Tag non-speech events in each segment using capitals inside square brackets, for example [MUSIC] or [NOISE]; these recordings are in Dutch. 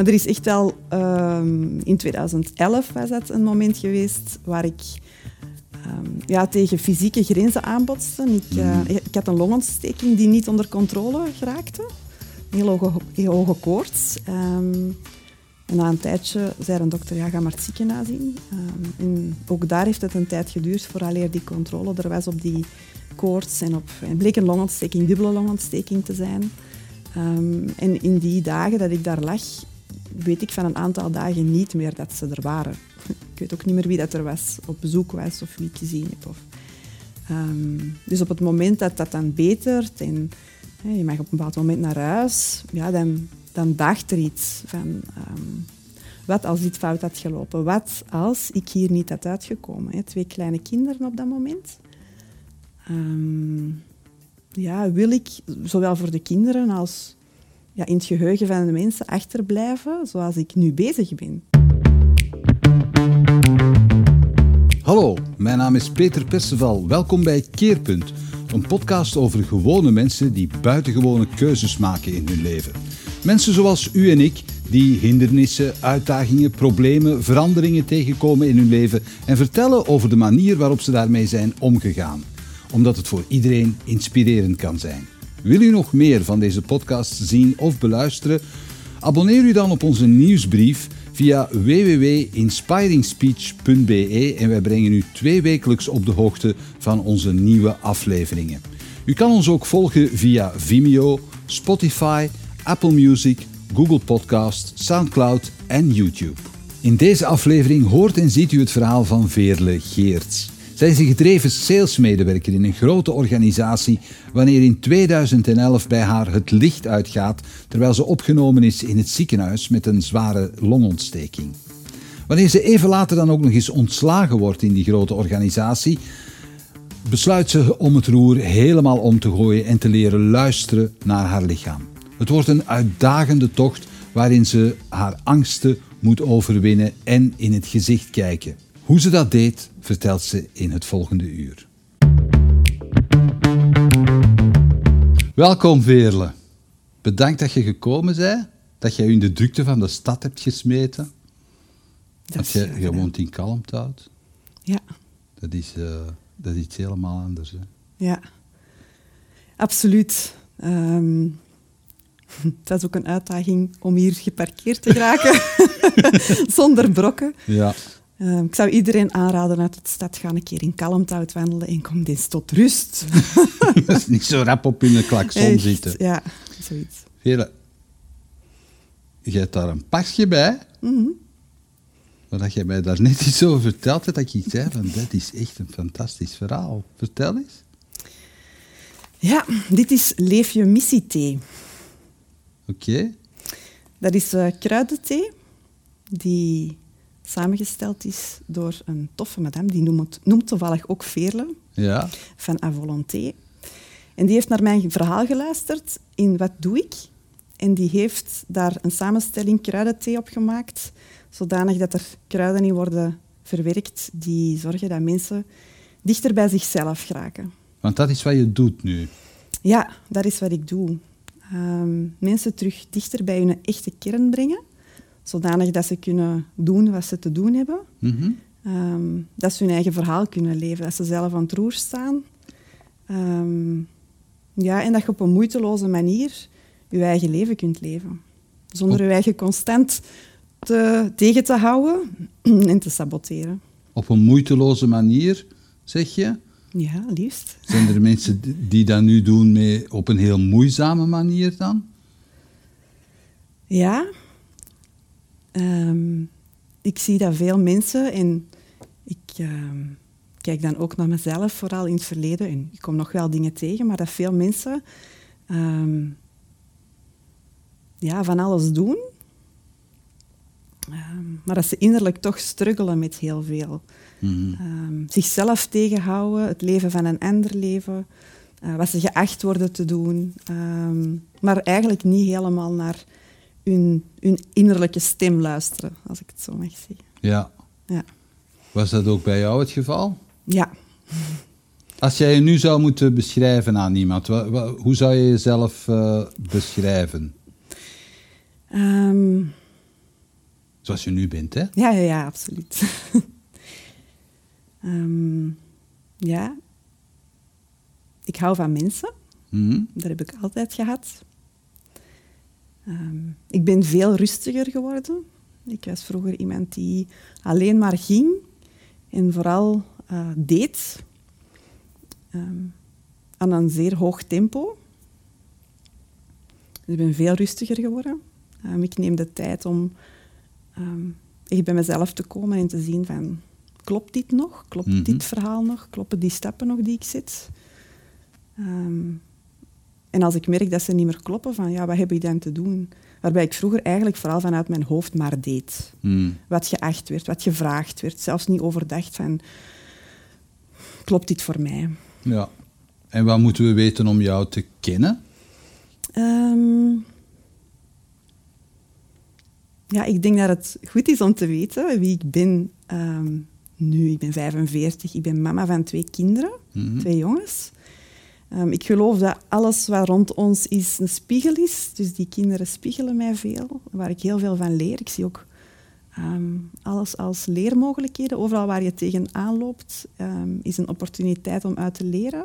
Maar er is echt al ehm, in 2011 was dat een moment geweest waar ik ehm, ja, tegen fysieke grenzen aanbotste. Ik, uh, ik had een longontsteking die niet onder controle geraakte. Een heel hoge, heel hoge koorts. Ehm, en na een tijdje zei een dokter, ja, ga maar het ziekenhuis in. en ook daar heeft het een tijd geduurd vooraleer die controle er was op die koorts. En, op, en bleek een longontsteking, dubbele longontsteking te zijn. en in die dagen dat ik daar lag, weet ik van een aantal dagen niet meer dat ze er waren. [LAUGHS] Ik weet ook niet meer wie dat er was, op bezoek was of wie ik gezien heb. Of, ehm, dus op het moment dat dat dan betert en je mag op een bepaald moment naar huis, ja, dan, dan daagt er iets van... Ehm, wat als dit fout had gelopen? Wat als ik hier niet had uitgekomen? Hè? Twee kleine kinderen op dat moment. Ehm, ja, wil ik, zowel voor de kinderen als in het geheugen van de mensen achterblijven zoals ik nu bezig ben. Hallo, mijn naam is Peter Perceval. Welkom bij Keerpunt, een podcast over gewone mensen die buitengewone keuzes maken in hun leven. Mensen zoals u en ik die hindernissen, uitdagingen, problemen, veranderingen tegenkomen in hun leven en vertellen over de manier waarop ze daarmee zijn omgegaan. Omdat het voor iedereen inspirerend kan zijn. Wil u nog meer van deze podcast zien of beluisteren? Abonneer u dan op onze nieuwsbrief via www.inspiringspeech.be en wij brengen u twee wekelijks op de hoogte van onze nieuwe afleveringen. U kan ons ook volgen via Vimeo, Spotify, Apple Music, Google Podcast, SoundCloud en YouTube. In deze aflevering hoort en ziet u het verhaal van Veerle Geerts. Zij is een gedreven salesmedewerker in een grote organisatie wanneer in 2011 bij haar het licht uitgaat terwijl ze opgenomen is in het ziekenhuis met een zware longontsteking. Wanneer ze even later dan ook nog eens ontslagen wordt in die grote organisatie, besluit ze om het roer helemaal om te gooien en te leren luisteren naar haar lichaam. Het wordt een uitdagende tocht waarin ze haar angsten moet overwinnen en in het gezicht kijken. Hoe ze dat deed, vertelt ze in het volgende uur. Welkom Veerle. Bedankt dat je gekomen bent, dat jij in de drukte van de stad hebt gesmeten. Dat, je, je woont in Kalmthout. Ja. Dat is, uh, dat is iets helemaal anders. Hè? Ja, absoluut. Um, [LAUGHS] het is ook een uitdaging om hier geparkeerd te geraken [LAUGHS] zonder brokken. Ja. Ehm, ik zou iedereen aanraden uit de stad gaan een keer in kalmte uitwandelen en kom eens tot rust. [LAUGHS] [LAUGHS] dat is niet zo rap op in de klakson zitten. Ja, zoiets. Vele, je hebt daar een pasje bij. Mm Maar dat jij mij daar net iets over verteld hebt, dat ik zei van, dat is echt een fantastisch verhaal. Vertel eens. Ja, dit is Leef je missie-thee. Oké. Dat is uh, kruidenthee die samengesteld is door een toffe madame, die noemt, noemt toevallig ook Veerle, ja. van A Volonté. En die heeft naar mijn verhaal geluisterd in Wat doe ik? En die heeft daar een samenstelling kruidenthee op gemaakt, zodanig dat er kruiden in worden verwerkt die zorgen dat mensen dichter bij zichzelf geraken. Want dat is wat je doet nu? Ja, dat is wat ik doe. Ehm, mensen terug dichter bij hun echte kern brengen zodanig dat ze kunnen doen wat ze te doen hebben. Mhm. Ehm, dat ze hun eigen verhaal kunnen leven, dat ze zelf aan het roer staan. Ehm, ja, en dat je op een moeiteloze manier je eigen leven kunt leven. Zonder je eigen constant te, tegen te houden en te saboteren. Op een moeiteloze manier, zeg je? Ja, liefst. Zijn er mensen die dat nu doen mee op een heel moeizame manier dan? Ja, Um, ik zie dat veel mensen, en ik uh, kijk dan ook naar mezelf, vooral in het verleden, en ik kom nog wel dingen tegen, maar dat veel mensen um, ja, van alles doen, maar dat ze innerlijk toch struggelen met heel veel. Mm zichzelf tegenhouden, het leven van een ander leven, uh, wat ze geacht worden te doen, maar eigenlijk niet helemaal naar hun, hun innerlijke stem luisteren, als ik het zo mag zeggen. Ja. ja. Was dat ook bij jou het geval? Ja. Als jij je nu zou moeten beschrijven aan iemand, hoe zou je jezelf uh, beschrijven? Um, Zoals je nu bent, hè? Ja, ja, ja, absoluut. [LAUGHS] Ehm, ja. Ik hou van mensen. Mhm. Dat heb ik altijd gehad. Ehm, ik ben veel rustiger geworden. Ik was vroeger iemand die alleen maar ging en vooral eh, deed. Ehm, aan een zeer hoog tempo. Dus ik ben veel rustiger geworden. Ehm, ik neem de tijd om echt bij mezelf te komen en te zien van... Klopt dit nog? Klopt Mhm. dit verhaal nog? Kloppen die stappen nog die ik zet? Ehm, en als ik merk dat ze niet meer kloppen, van ja, wat heb ik dan te doen? Waarbij ik vroeger eigenlijk vooral vanuit mijn hoofd maar deed. Mhm. Wat geacht werd, wat gevraagd werd. Zelfs niet overdacht van, klopt dit voor mij? Ja. En wat moeten we weten om jou te kennen? Ehm, ja, ik denk dat het goed is om te weten wie ik ben ehm, nu. Ik ben 45, ik ben mama van twee kinderen, Mhm. twee jongens. Ehm, ik geloof dat alles wat rond ons is een spiegel is. Dus die kinderen spiegelen mij veel, waar ik heel veel van leer. Ik zie ook ehm, alles als leermogelijkheden. Overal waar je tegenaan loopt, ehm, is een opportuniteit om uit te leren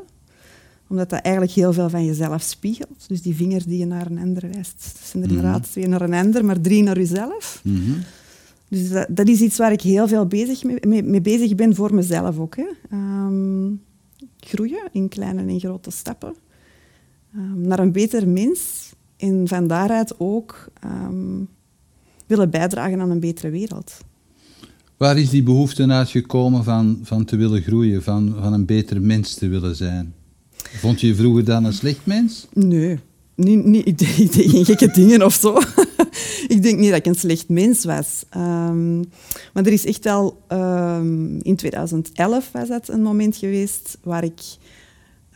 omdat dat eigenlijk heel veel van jezelf spiegelt. Dus die vinger die je naar een ander wijst, dat zijn er Mhm. inderdaad twee naar een ander, maar drie naar jezelf. Mhm. Dus dat, dat is iets waar ik heel veel bezig mee, mee, mee bezig ben voor mezelf ook. Hè. Groeien in kleine en grote stappen. Ehm, naar een beter mens. En van daaruit ook ehm, willen bijdragen aan een betere wereld. Waar is die behoefte uitgekomen van, van te willen groeien, van, van een beter mens te willen zijn? Vond je je vroeger dan een slecht mens? Nee, niet, niet, [LAUGHS] ik deed geen gekke dingen of zo. [LAUGHS] ik denk niet dat ik een slecht mens was. Ehm, maar er is echt wel... ehm, in 2011 was dat een moment geweest waar ik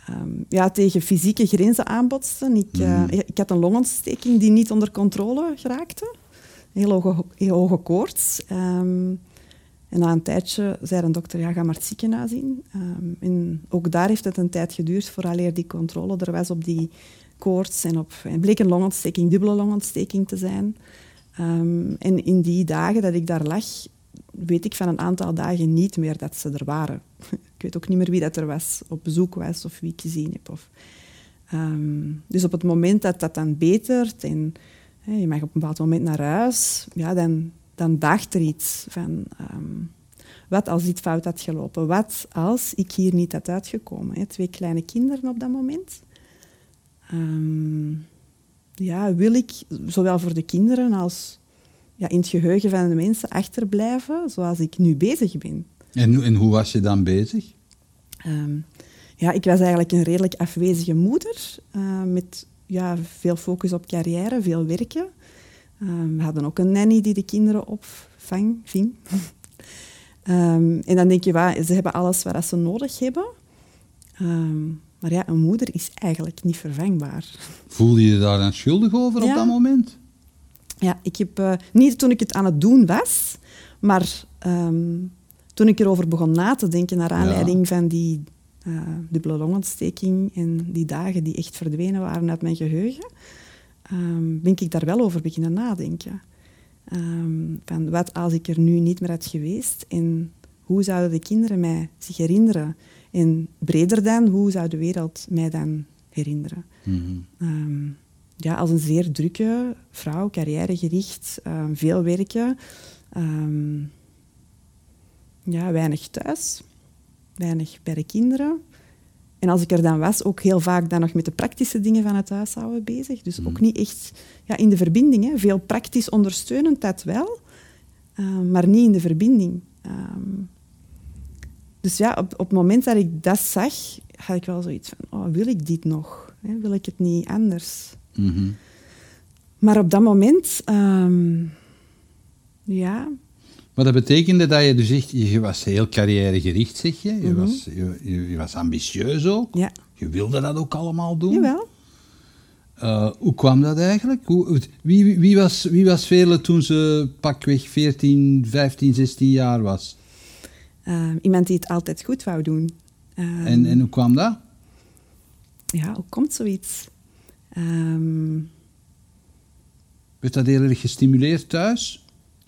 ehm, ja, tegen fysieke grenzen aanbotste. Ik, eh, Mhm. ik had een longontsteking die niet onder controle geraakte. Heel hoge, heel hoge koorts. En na een tijdje zei een dokter, ja, ga maar het ziekenhuis in. En ook daar heeft het een tijd geduurd vooraleer die controle er was op die koorts. En, op, en bleek een longontsteking, dubbele longontsteking te zijn. Ehm, en in die dagen dat ik daar lag, weet ik van een aantal dagen niet meer dat ze er waren. [LAUGHS] ik weet ook niet meer wie dat er was, op bezoek was of wie ik gezien heb. Of, Ehm, dus op het moment dat dat dan betert en je mag op een bepaald moment naar huis, ja, dan, dan daagt er iets van... ehm, wat als dit fout had gelopen? Wat als ik hier niet had uitgekomen? Hè? Twee kleine kinderen op dat moment. Ehm, ja, wil ik zowel voor de kinderen als ja, in het geheugen van de mensen achterblijven zoals ik nu bezig ben? En, en hoe was je dan bezig? Ehm, ja, ik was eigenlijk een redelijk afwezige moeder eh, met ja, veel focus op carrière, veel werken. Ehm, we hadden ook een nanny die de kinderen opvang, ving. [LAUGHS] En dan denk je, wa, ze hebben alles wat ze nodig hebben. Maar ja, een moeder is eigenlijk niet vervangbaar. Voelde je je daar dan schuldig over op dat moment? Ja, ik heb eh, niet toen ik het aan het doen was, maar ehm, toen ik erover begon na te denken naar aanleiding van die eh, dubbele longontsteking en die dagen die echt verdwenen waren uit mijn geheugen, ehm, ben ik daar wel over beginnen nadenken. Ehm, van wat als ik er nu niet meer had geweest en hoe zouden de kinderen mij zich herinneren? En breder dan, hoe zou de wereld mij dan herinneren? Mhm. Ehm, ja, als een zeer drukke vrouw, carrièregericht, ehm, veel werken. ehm, ja, weinig thuis, weinig bij de kinderen. En als ik er dan was, ook heel vaak dan nog met de praktische dingen van het huishouden bezig. Dus ook niet echt ja, in de verbinding. Hè. Veel praktisch ondersteunend, dat wel, maar niet in de verbinding. Dus ja, op, op het moment dat ik dat zag, had ik wel zoiets van, oh, wil ik dit nog? Hè? Wil ik het niet anders? Mhm. Maar op dat moment, ehm, ja, Maar dat betekende dat je dus echt, je was heel carrièregericht, zeg je. Je, Mhm. was, je, je, je was ambitieus ook. ja, Je wilde dat ook allemaal doen. jawel. Eh, hoe kwam dat eigenlijk? Hoe, wie, wie, was, wie was Veerle toen ze pakweg 14, 15, 16 jaar was? Ehm, iemand die het altijd goed wou doen. Ehm, En, en hoe kwam dat? Ja, hoe komt zoiets? Ehm, Werd dat heel erg gestimuleerd thuis?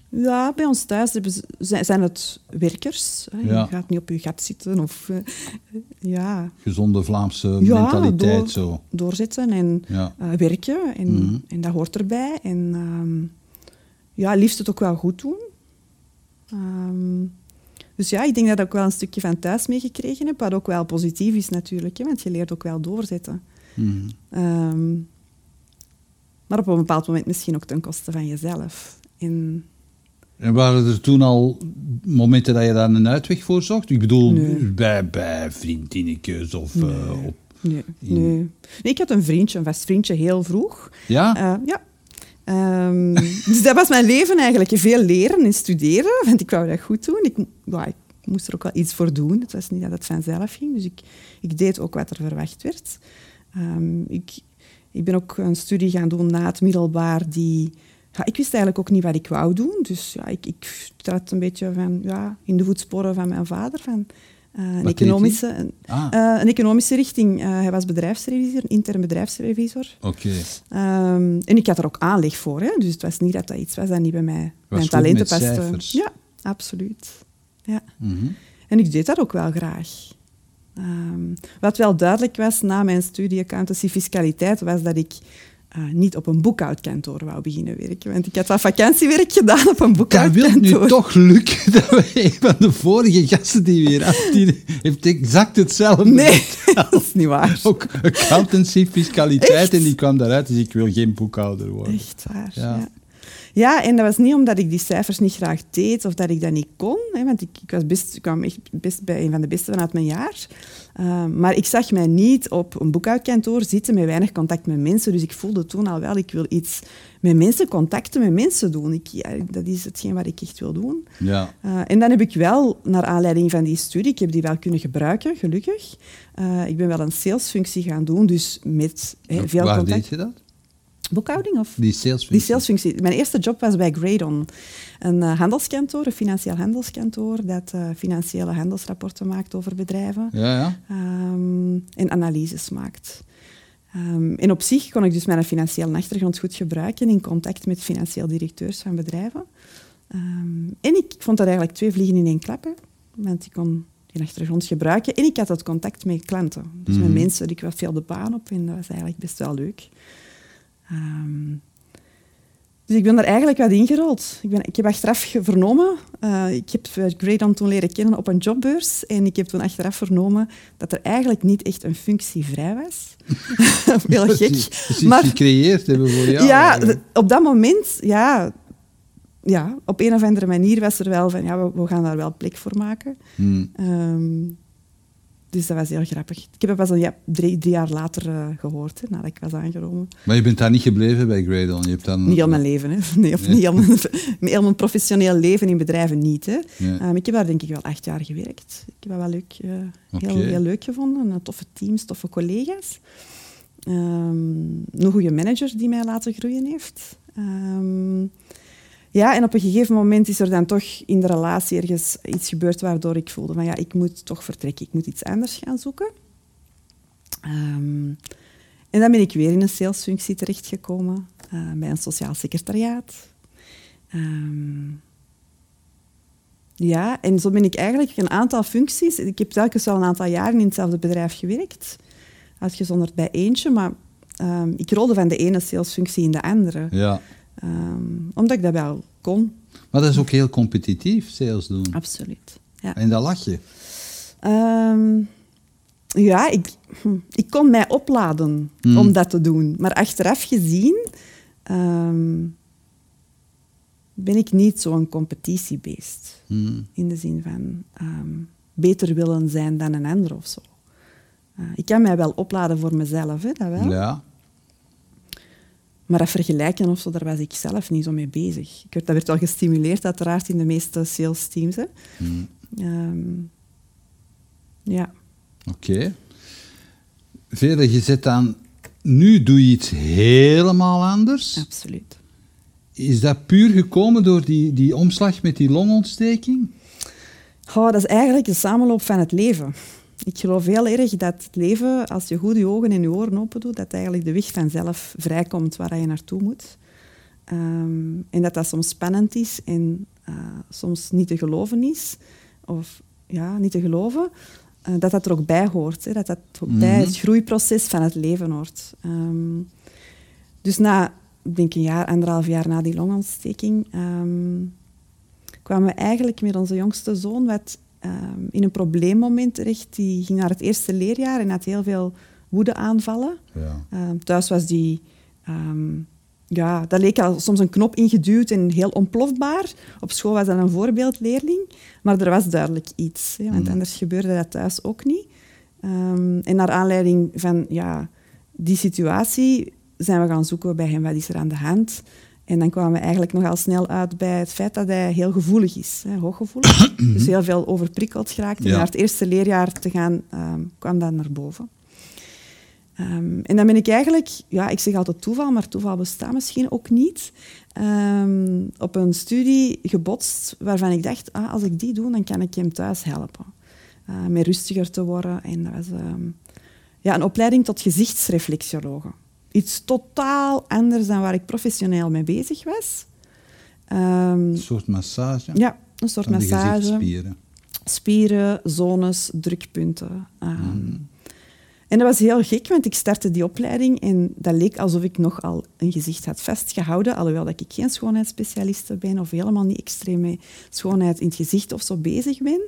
Ja, bij ons thuis zijn het werkers. Hè. Ja. Je gaat niet op je gat zitten of eh, ja, Gezonde Vlaamse Ja, mentaliteit door- zo. doorzitten en Ja. eh, werken. En, Mhm. en dat hoort erbij. En ehm, ja, liefst het ook wel goed doen. Dus ja, ik denk dat ik ook wel een stukje van thuis meegekregen heb, wat ook wel positief is natuurlijk, hè, want je leert ook wel doorzetten. Mhm. Ehm, maar op een bepaald moment misschien ook ten koste van jezelf. En En waren er toen al momenten dat je daar een uitweg voor zocht? Ik bedoel, Nee. bij, bij vriendinnetjes of eh, Nee. op... nee, In- nee. nee, ik had een vriendje, een vast vriendje, heel vroeg. Ja? Eh, ja. Ehm, dus dat was mijn leven eigenlijk. Veel leren en studeren, want ik wou dat goed doen. Ik, ik moest er ook wel iets voor doen. Het was niet dat het vanzelf ging. Dus ik, ik deed ook wat er verwacht werd. Ehm, ik, ik ben ook een studie gaan doen na het middelbaar die... Ja, ik wist eigenlijk ook niet wat ik wou doen. Dus ja, ik, ik trad een beetje van, ja, in de voetsporen van mijn vader. Van, eh, een, economische, een, Ah, eh, een economische richting. Eh, hij was bedrijfsrevisor, intern bedrijfsrevisor. oké. Ehm, en ik had er ook aanleg voor. Hè? Dus het was niet dat dat iets was dat niet bij mij, mijn goed talenten paste. Ja, absoluut. Ja. Mhm. En ik deed dat ook wel graag. Ehm, wat wel duidelijk was na mijn studie accountancy fiscaliteit, was dat ik eh, niet op een boekhoudkantoor wou beginnen werken. Want ik had wat vakantiewerk gedaan op een Dat wil boekhoudkantoor. nu toch lukken [LAUGHS] dat we een van de vorige gasten die we hier hadden, die heeft exact hetzelfde. Nee, [LAUGHS] dat is niet waar. Ook accountancy, fiscaliteit Echt? en die kwam daaruit, dus ik wil geen boekhouder worden. Echt waar. Ja. Ja. Ja. en dat was niet omdat ik die cijfers niet graag deed of dat ik dat niet kon. Hè, want ik, ik, was best, ik kwam echt best bij een van de beste vanuit mijn jaar. Uh, maar ik zag mij niet op een boekhoudkantoor zitten met weinig contact met mensen. Dus ik voelde toen al wel, ik wil iets met mensen, contacten met mensen doen. Ik, ja, dat is hetgeen wat ik echt wil doen. Ja. Uh, en dan heb ik wel, naar aanleiding van die studie, ik heb die wel kunnen gebruiken, gelukkig. Uh, ik ben wel een salesfunctie gaan doen, dus met veel Waar contact. deed je dat? Boekhouding of? Die salesfunctie? Die salesfunctie. Mijn eerste job was bij Gradon, een uh, handelskantoor, een financieel handelskantoor, dat uh, financiële handelsrapporten maakt over bedrijven Ja, ja. um, en analyses maakt. Um, en op zich kon ik dus mijn financiële achtergrond goed gebruiken in contact met financieel directeurs van bedrijven. Um, en ik vond dat eigenlijk twee vliegen in één klap, hè, want ik kon die achtergrond gebruiken en ik had het contact met klanten. Dus mm. met mensen, ik was veel de baan op en dat was eigenlijk best wel leuk. Um, dus ik ben daar eigenlijk wat ingerold. Ik, ben, ik heb achteraf vernomen, uh, ik heb Gradon toen leren kennen op een jobbeurs en ik heb toen achteraf vernomen dat er eigenlijk niet echt een functie vrij was. [LAUGHS] [LAUGHS] Heel gek. Precies maar, gecreëerd hebben voor jou. Ja, op dat moment, ja, ja, op een of andere manier was er wel van, ja, we, we gaan daar wel plek voor maken. Hmm. Um, dus dat was heel grappig. Ik heb het pas een, ja, drie, drie, jaar later uh, gehoord, hè, nadat ik was aangenomen. Maar je bent daar niet gebleven bij Gradon? Je hebt dan... Niet heel mijn leven, hè. [LAUGHS] Nee, of nee. niet heel mijn, [LAUGHS] heel mijn professioneel leven in bedrijven niet. Hè. Ja. Um, ik heb daar denk ik wel acht jaar gewerkt. Ik heb dat wel leuk, uh, okay. heel, heel leuk gevonden. Een toffe teams, toffe collega's. Um, een goede manager die mij laten groeien heeft. Um, ja, en op een gegeven moment is er dan toch in de relatie ergens iets gebeurd waardoor ik voelde van ja, ik moet toch vertrekken, ik moet iets anders gaan zoeken. Um, en dan ben ik weer in een salesfunctie terechtgekomen, uh, bij een sociaal secretariaat. Um, ja, en zo ben ik eigenlijk een aantal functies. Ik heb telkens wel een aantal jaren in hetzelfde bedrijf gewerkt, uitgezonderd bij eentje, maar um, ik rolde van de ene salesfunctie in de andere. Ja. Um, omdat ik dat wel kon. Maar dat is ook heel competitief, sales doen. Absoluut. Ja. En dat lach je? Um, ja, ik, hm, ik kon mij opladen Hmm. om dat te doen. Maar achteraf gezien um, ben ik niet zo'n competitiebeest. Hmm. In de zin van beter willen zijn dan een ander of zo. Uh, ik kan mij wel opladen voor mezelf, hè, dat wel. Ja. Maar dat vergelijken of zo, daar was ik zelf niet zo mee bezig. Ik werd, dat werd wel gestimuleerd, uiteraard, in de meeste sales teams. Hè. Hmm. Um, ja. Oké. Okay. Verder, je zit dan... Nu doe je iets helemaal anders. Absoluut. Is dat puur gekomen door die, die omslag met die longontsteking? Oh, dat is eigenlijk de samenloop van het leven. Ik geloof heel erg dat het leven, als je goed je ogen en je oren open doet, dat eigenlijk de weg vanzelf vrijkomt waar je naartoe moet. Ehm, en dat dat soms spannend is en eh, soms niet te geloven is. Of ja, niet te geloven. Uh, dat dat er ook bij hoort. Hè, dat dat ook bij Mhm. het groeiproces van het leven hoort. Ehm, dus na, ik denk een jaar, anderhalf jaar na die longontsteking, ehm, kwamen we eigenlijk met onze jongste zoon wat, ehm, in een probleemmoment terecht. Die ging naar het eerste leerjaar en had heel veel woedeaanvallen. Ja. Ehm, thuis was die... ehm, ja, dat leek al soms een knop ingeduwd en heel ontplofbaar. Op school was dat een voorbeeldleerling. Maar er was duidelijk iets. Hè, want Mhm. anders gebeurde dat thuis ook niet. En naar aanleiding van ja, die situatie zijn we gaan zoeken bij hem wat is er aan de hand. En dan kwamen we eigenlijk nogal snel uit bij het feit dat hij heel gevoelig is, hè, hooggevoelig. [CLEARS THROAT] dus heel veel overprikkeld geraakt. En Ja. naar het eerste leerjaar te gaan, ehm, kwam dat naar boven. Ehm, en dan ben ik eigenlijk, ja, ik zeg altijd toeval, maar toeval bestaat misschien ook niet, ehm, op een studie gebotst waarvan ik dacht, ah, als ik die doe, dan kan ik hem thuis helpen. Uh, met rustiger te worden. En dat was ja, een opleiding tot gezichtsreflexologe. Iets totaal anders dan waar ik professioneel mee bezig was. Ehm, Een soort massage ja, een soort van de massage gezichtsspieren. spieren, zones, drukpunten. Ehm, En dat was heel gek, want ik startte die opleiding en dat leek alsof ik nogal een gezicht had vastgehouden, alhoewel dat ik geen schoonheidsspecialiste ben of helemaal niet extreem met schoonheid in het gezicht of zo bezig ben.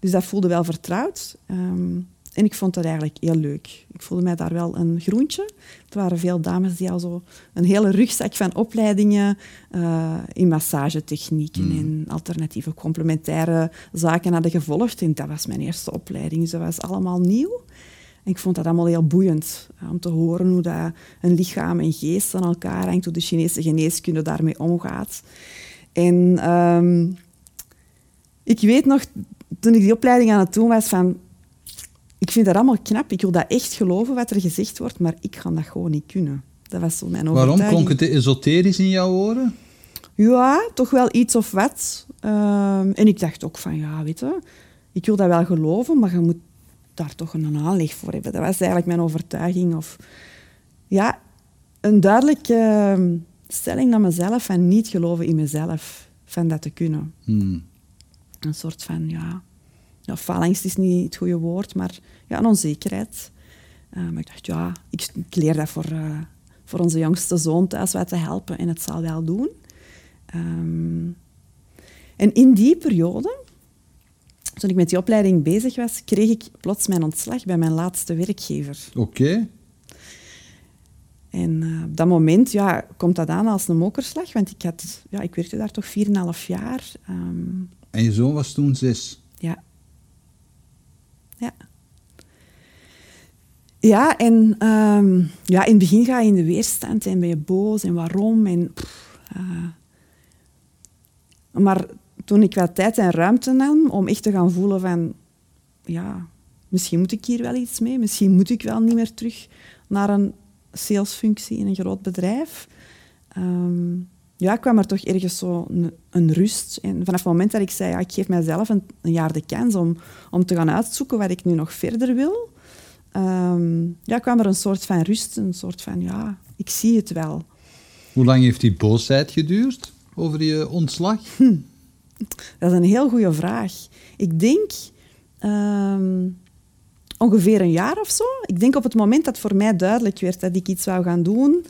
Dus dat voelde wel vertrouwd. Ehm, en ik vond dat eigenlijk heel leuk. Ik voelde mij daar wel een groentje. Er waren veel dames die al zo een hele rugzak van opleidingen eh, in massagetechnieken en alternatieve complementaire zaken hadden gevolgd. En dat was mijn eerste opleiding, dus dat was allemaal nieuw. En ik vond dat allemaal heel boeiend eh, om te horen hoe dat een lichaam en geest aan elkaar hangt, hoe de Chinese geneeskunde daarmee omgaat. En ehm, ik weet nog, toen ik die opleiding aan het doen was, van ik vind dat allemaal knap, ik wil dat echt geloven wat er gezegd wordt, maar ik ga dat gewoon niet kunnen. Dat was zo mijn Waarom overtuiging. klonk het esoterisch in jouw oren? Ja, toch wel iets of wat. Ehm, en ik dacht ook van, ja, weet je, ik wil dat wel geloven, maar je moet daar toch een aanleg voor hebben. Dat was eigenlijk mijn overtuiging. Of, ja, een duidelijke ehm, stelling naar mezelf van niet geloven in mezelf, van dat te kunnen. Hmm. Een soort van, ja, faalangst is niet het goede woord, maar ja, een onzekerheid. Eh, maar ik dacht, ja, ik, ik leer dat voor, eh, voor onze jongste zoon thuis wat te helpen en het zal wel doen. Ehm, en in die periode, toen ik met die opleiding bezig was, kreeg ik plots mijn ontslag bij mijn laatste werkgever. Oké. En eh, op dat moment ja, komt dat aan als een mokerslag, want ik, had, ja, ik werkte daar toch 4,5 jaar. Ehm, En je zoon was toen zes. Ja. Ja. En ehm, ja, in het begin ga je in de weerstand en ben je boos en waarom. En, eh. maar toen ik wat tijd en ruimte nam om echt te gaan voelen van... Ja, misschien moet ik hier wel iets mee. Misschien moet ik wel niet meer terug naar een salesfunctie in een groot bedrijf. Ehm, ja, kwam er toch ergens zo een, een rust. En vanaf het moment dat ik zei, ja, ik geef mijzelf een, een jaar de kans om, om te gaan uitzoeken wat ik nu nog verder wil, ehm, ja, kwam er een soort van rust, een soort van, ja, ik zie het wel. Hoe lang heeft die boosheid geduurd over je ontslag? [LAUGHS] Dat is een heel goede vraag. Ik denk ehm, ongeveer een jaar of zo. Ik denk op het moment dat voor mij duidelijk werd dat ik iets zou gaan doen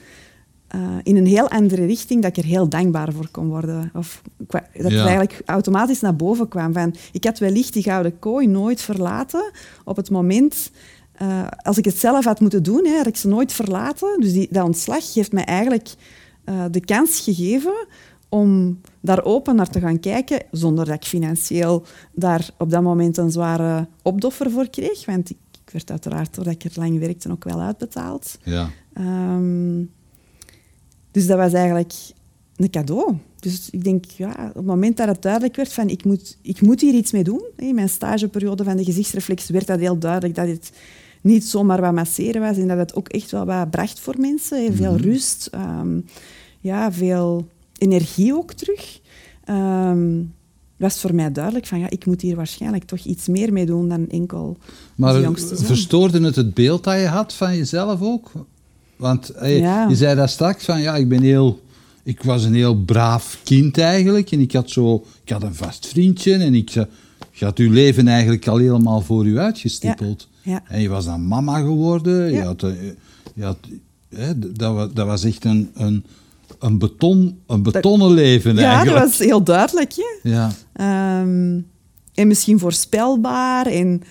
eh, in een heel andere richting, dat ik er heel dankbaar voor kon worden. Of dat Ja. het eigenlijk automatisch naar boven kwam. Van, ik had wellicht die gouden kooi nooit verlaten op het moment... eh, als ik het zelf had moeten doen, hè, had ik ze nooit verlaten. Dus die, dat ontslag geeft mij eigenlijk eh, de kans gegeven om daar open naar te gaan kijken, zonder dat ik financieel daar op dat moment een zware opdoffer voor kreeg. Want ik, ik werd uiteraard, doordat ik er lang werkte, ook wel uitbetaald. Ja. Ehm, dus dat was eigenlijk een cadeau. Dus ik denk, ja, op het moment dat het duidelijk werd van ik moet, ik moet hier iets mee doen. In mijn stageperiode van de gezichtsreflex werd dat heel duidelijk dat het niet zomaar wat masseren was en dat het ook echt wel wat bracht voor mensen. Veel rust, ehm, ja, veel energie ook terug. Ehm, was voor mij duidelijk van ja, ik moet hier waarschijnlijk toch iets meer mee doen dan enkel Maar jongste verstoorde het het beeld dat je had van jezelf ook? Want hey, Ja. je zei daar straks van, ja, ik ben heel ik was een heel braaf kind eigenlijk. En ik had, zo, ik had een vast vriendje. En ik, je had je leven eigenlijk al helemaal voor u uitgestippeld. Ja. En je was dan mama geworden. Je had, eh, je had, hè, dat, was, dat was echt een, een, een, beton, een betonnen leven Ja, dat eigenlijk. was heel duidelijk. Hè? Ja. Ehm, en misschien voorspelbaar. En...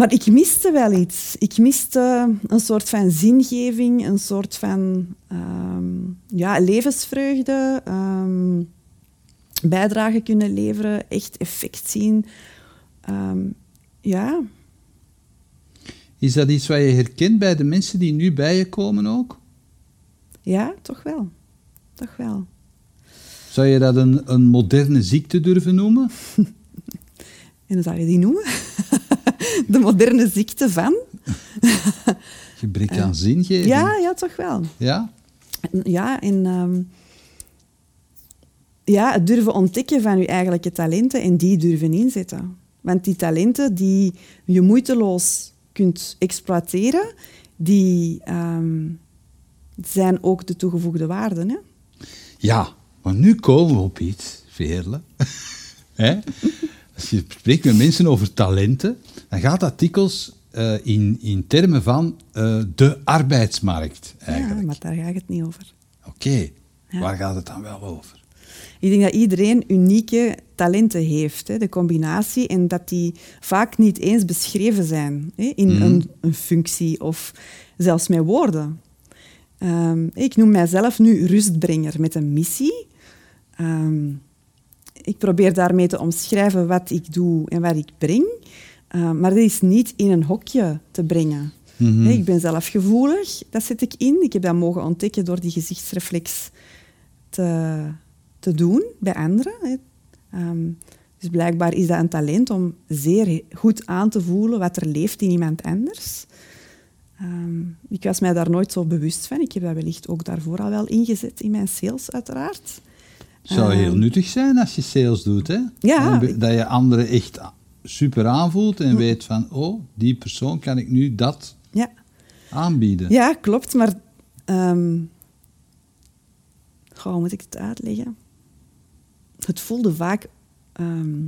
Maar ik miste wel iets. Ik miste een soort van zingeving, een soort van ehm, ja, levensvreugde, ehm, bijdrage kunnen leveren, echt effect zien. Ehm, ja, Is dat iets wat je herkent bij de mensen die nu bij je komen ook? ja, toch wel. Toch wel. Zou je dat een, een moderne ziekte durven noemen? [LAUGHS] En hoe zou je die noemen? De moderne ziekte van? Gebrek aan zingeving? Ja, ja, toch wel. Ja? Ja, en ehm, ja, het durven ontdekken van je eigenlijke talenten en die durven inzetten. Want die talenten die je moeiteloos kunt exploiteren, die ehm, zijn ook de toegevoegde waarde. Hè? Ja, maar nu komen we op iets, Veerle. [LAUGHS] Als je spreekt met mensen over talenten, dan gaat dat dikwijls eh, in, in termen van eh, de arbeidsmarkt Ja, eigenlijk. maar daar gaat het niet over. Oké, Ja. waar gaat het dan wel over? Ik denk dat iedereen unieke talenten heeft, hè, de combinatie, en dat die vaak niet eens beschreven zijn hè, in Mhm. een, een functie of zelfs met woorden. Ehm, ik noem mijzelf nu rustbrenger met een missie. Ehm, ik probeer daarmee te omschrijven wat ik doe en wat ik breng, Ehm, maar dat is niet in een hokje te brengen. Mhm. Ik ben zelf gevoelig, dat zet ik in. Ik heb dat mogen ontdekken door die gezichtsreflex te, te doen bij anderen. Ehm, dus blijkbaar is dat een talent om zeer goed aan te voelen wat er leeft in iemand anders. Ehm, ik was mij daar nooit zo bewust van. Ik heb dat wellicht ook daarvoor al wel ingezet in mijn sales, uiteraard. Zou heel Ehm, nuttig zijn als je sales doet, hè? Ja. Dat je anderen echt super aanvoelt en weet van, oh, die persoon kan ik nu dat Ja. aanbieden. Ja, klopt, maar... goh, hoe moet ik het uitleggen? Het voelde vaak ehm,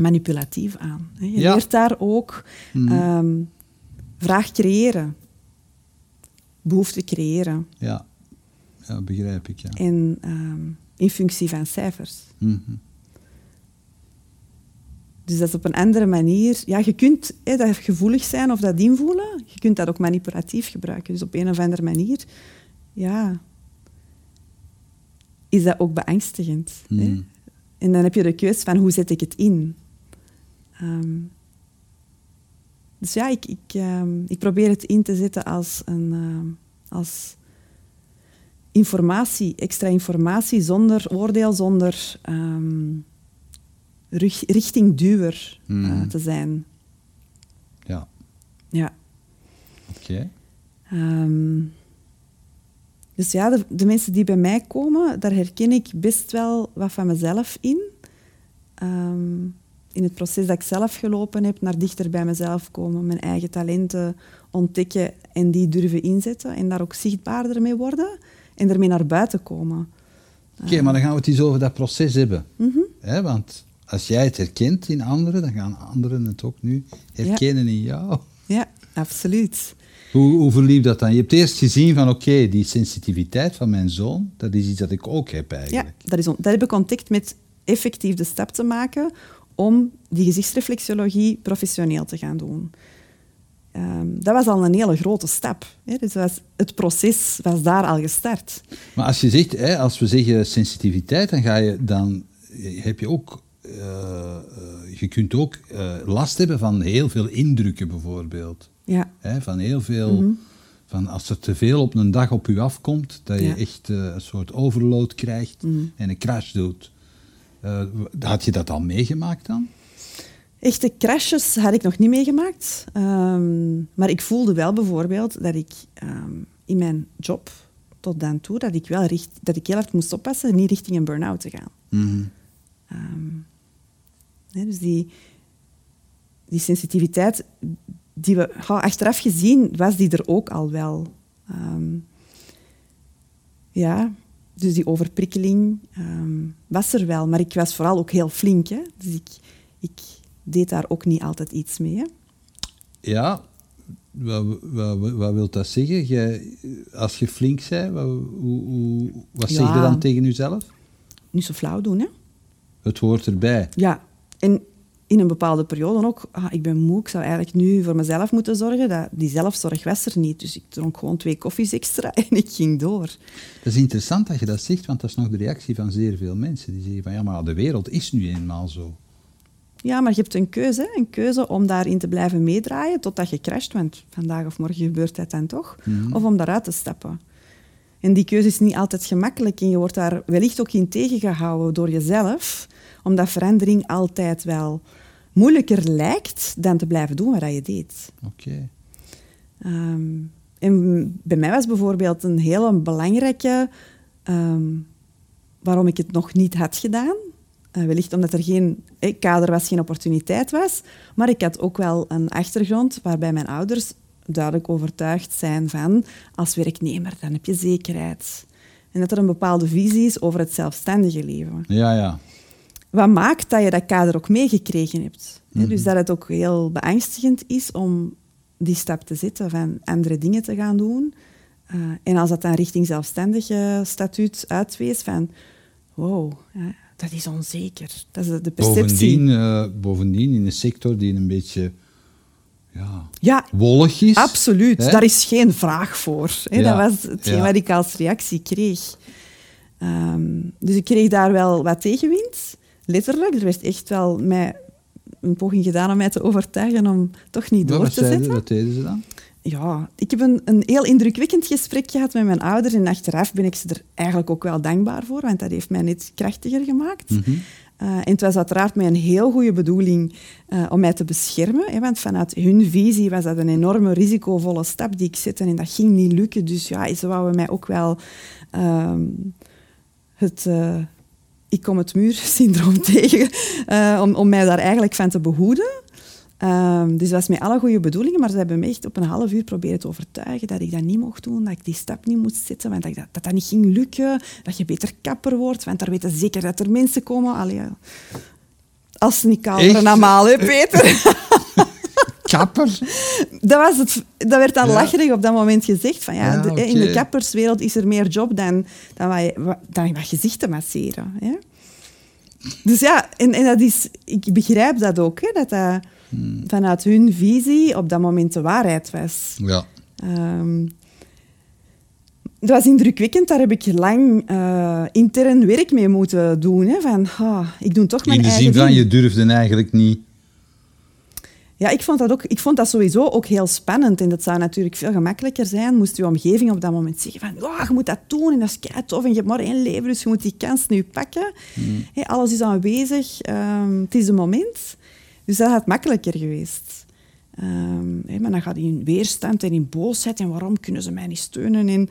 manipulatief aan. Hè. Je Ja. leert daar ook Mhm. ehm, vraag creëren. Behoefte creëren. Ja. Ja, begrijp ik, ja. En ehm, in functie van cijfers. Mhm. Dus dat is op een andere manier. Ja, je kunt hè, dat gevoelig zijn of dat invoelen. Je kunt dat ook manipulatief gebruiken. Dus op een of andere manier, ja, is dat ook beangstigend. Hè? Mhm. En dan heb je de keus van hoe zet ik het in. Ehm, dus ja, ik, ik, ehm, ik probeer het in te zetten als, een, als informatie, extra informatie, zonder oordeel, zonder ehm, rug- richtingduwer eh, Mhm. te zijn. Ja, Ja. oké. Ehm, dus ja, de, de mensen die bij mij komen, daar herken ik best wel wat van mezelf in. Ehm, in het proces dat ik zelf gelopen heb, naar dichter bij mezelf komen, mijn eigen talenten ontdekken en die durven inzetten en daar ook zichtbaarder mee worden en ermee naar buiten komen. Oké, maar dan gaan we het eens over dat proces hebben. Mhm. Want als jij het herkent in anderen, dan gaan anderen het ook nu herkennen in jou. Ja, absoluut. Hoe, hoe verliep dat dan? Je hebt eerst gezien van, oké, die sensitiviteit van mijn zoon, dat is iets dat ik ook heb Ja, eigenlijk. dat, is dat heb ik ontdekt met effectief de stap te maken om die gezichtsreflexologie professioneel te gaan doen. Ehm, dat was al een hele grote stap. Hè. Dus was, het proces was daar al gestart. Maar als je zegt, hè, als we zeggen sensitiviteit, dan, ga je, dan heb je ook, eh, eh, je kunt ook eh, last hebben van heel veel indrukken bijvoorbeeld. Ja, Hè, van heel veel, van als er te veel op een dag op je afkomt, dat je echt eh, een soort overload krijgt en een crash doet. Eh, had je dat al meegemaakt dan? Echte crashes had ik nog niet meegemaakt. Ehm, maar ik voelde wel bijvoorbeeld dat ik ehm, in mijn job tot dan toe, dat ik, wel richt, dat ik heel hard moest oppassen niet richting een burn-out te gaan. Mhm. Ehm, dus die, die sensitiviteit, die we, achteraf gezien was die er ook al wel. Ja, dus die overprikkeling was er wel. Maar ik was vooral ook heel flink. Hè? Dus ik, ik deed daar ook niet altijd iets mee. Hè? Ja, wat, wat, wat wil dat zeggen? Jij, als je flink bent, wat, hoe, hoe, wat zeg je dan tegen jezelf? Niet zo flauw doen, hè? Het hoort erbij. Ja, en in een bepaalde periode ook, ah, ik ben moe, ik zou eigenlijk nu voor mezelf moeten zorgen. Dat, die zelfzorg was er niet. Dus ik dronk gewoon twee koffies extra [LAUGHS] en ik ging door. Dat is interessant dat je dat zegt, want dat is nog de reactie van zeer veel mensen. Die zeggen van, ja, maar de wereld is nu eenmaal zo. Ja, maar je hebt een keuze. Een keuze om daarin te blijven meedraaien totdat je crasht. Want vandaag of morgen gebeurt dat dan toch. Mhm. Of om daaruit te stappen. En die keuze is niet altijd gemakkelijk. En je wordt daar wellicht ook in tegengehouden door jezelf. Omdat verandering altijd wel moeilijker lijkt dan te blijven doen wat je deed. Oké. Ehm, en bij mij was bijvoorbeeld een hele belangrijke... ehm, waarom ik het nog niet had gedaan. Eh, wellicht omdat er geen eh, kader was, geen opportuniteit was. Maar ik had ook wel een achtergrond waarbij mijn ouders duidelijk overtuigd zijn van... als werknemer, dan heb je zekerheid. En dat er een bepaalde visie is over het zelfstandige leven. Ja, ja. Wat maakt dat je dat kader ook meegekregen hebt. Mhm. Dus dat het ook heel beangstigend is om die stap te zetten van andere dingen te gaan doen. Eh, en als dat dan richting zelfstandige statuut uitwees van... Wow, dat is onzeker. Dat is de, perceptie. Bovendien, eh, bovendien in een sector die een beetje ja, Ja, wollig is. absoluut. Hè? Daar is geen vraag voor. Hè? Ja, Dat was hetgeen ja. wat ik als reactie kreeg. Ehm, dus ik kreeg daar wel wat tegenwind. Letterlijk. Er werd echt wel mij een poging gedaan om mij te overtuigen om toch niet door te zetten. wat deden ze dan? Ja, ik heb een, een heel indrukwekkend gesprek gehad met mijn ouders. En achteraf ben ik ze er eigenlijk ook wel dankbaar voor, want dat heeft mij net krachtiger gemaakt. Mhm. Eh, en het was uiteraard met een heel goede bedoeling eh, om mij te beschermen. Hè, want vanuit hun visie was dat een enorme risicovolle stap die ik zette. En dat ging niet lukken. Dus ja, ze wouden mij ook wel ehm, het eh, ik kom het muur-syndroom [LAUGHS] tegen. om, om mij daar eigenlijk van te behoeden. Ehm, dus dat was met alle goede bedoelingen, maar ze hebben me echt op een half uur proberen te overtuigen dat ik dat niet mocht doen, dat ik die stap niet moest zetten, want dat dat, dat, dat niet ging lukken, dat je beter kapper wordt, want daar weten ze zeker dat er mensen komen. Allee. Als ze niet kalveren normaal, hè, Peter? [LAUGHS] Kapper? dat, was het, dat werd dan Ja. lacherig op dat moment gezegd. Van, ja, Ja, de- In de kapperswereld is er meer job dan, dan, wat, je- dan wat gezichten masseren. Hè? Dus ja, en, en dat is, ik begrijp dat ook, hè, dat dat Hmm. vanuit hun visie op dat moment de waarheid was. Ja. Ehm, dat was indrukwekkend, daar heb ik lang eh, intern werk mee moeten doen. Hè, van, ah, ik doe toch mijn In de eigen zin van, ding. je durfde eigenlijk niet... Ja, ik vond, dat ook, ik vond dat sowieso ook heel spannend. En dat zou natuurlijk veel gemakkelijker zijn moest je omgeving op dat moment zeggen van oh, je moet dat doen en dat is kei tof en je hebt maar één leven, dus je moet die kans nu pakken. Hé, alles is aanwezig, ehm, het is een moment. Dus dat had makkelijker geweest. Ehm, maar dan gaat hij in weerstand en in boosheid en waarom kunnen ze mij niet steunen? En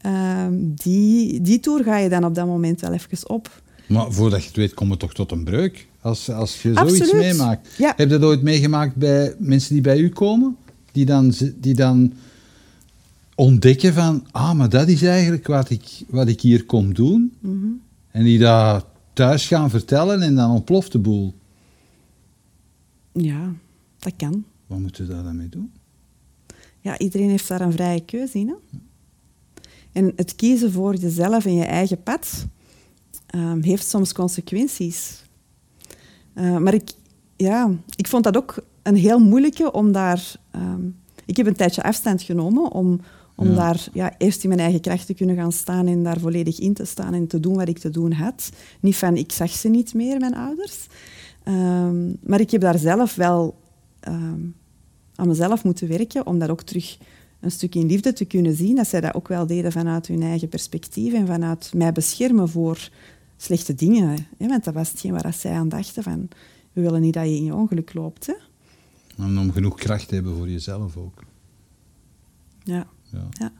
ehm, die, die toer ga je dan op dat moment wel even op. Maar voordat je het weet, komt het toch tot een breuk. Als, als je zoiets Absoluut. meemaakt. Ja. Heb je dat ooit meegemaakt bij mensen die bij u komen? Die dan, die dan ontdekken van... Ah, maar dat is eigenlijk wat ik, wat ik hier kom doen. Mhm. En die dat thuis gaan vertellen en dan ontploft de boel. Ja, dat kan. Wat moeten we daar dan mee doen? Ja, iedereen heeft daar een vrije keuze in. Hè? En het kiezen voor jezelf en je eigen pad ehm, heeft soms consequenties. Eh, maar ik, ja, ik vond dat ook een heel moeilijke om daar... ehm, ik heb een tijdje afstand genomen om, om Ja. daar ja, eerst in mijn eigen kracht te kunnen gaan staan en daar volledig in te staan en te doen wat ik te doen had. Niet van, ik zag ze niet meer, mijn ouders. Ehm, maar ik heb daar zelf wel ehm, aan mezelf moeten werken om dat ook terug een stuk in liefde te kunnen zien. Dat zij dat ook wel deden vanuit hun eigen perspectief en vanuit mij beschermen voor slechte dingen. Hè? Want dat was hetgeen waar zij aan dachten van, we willen niet dat je in je ongeluk loopt. Hè? Om, om genoeg kracht te hebben voor jezelf ook. Ja. Ja. Ja.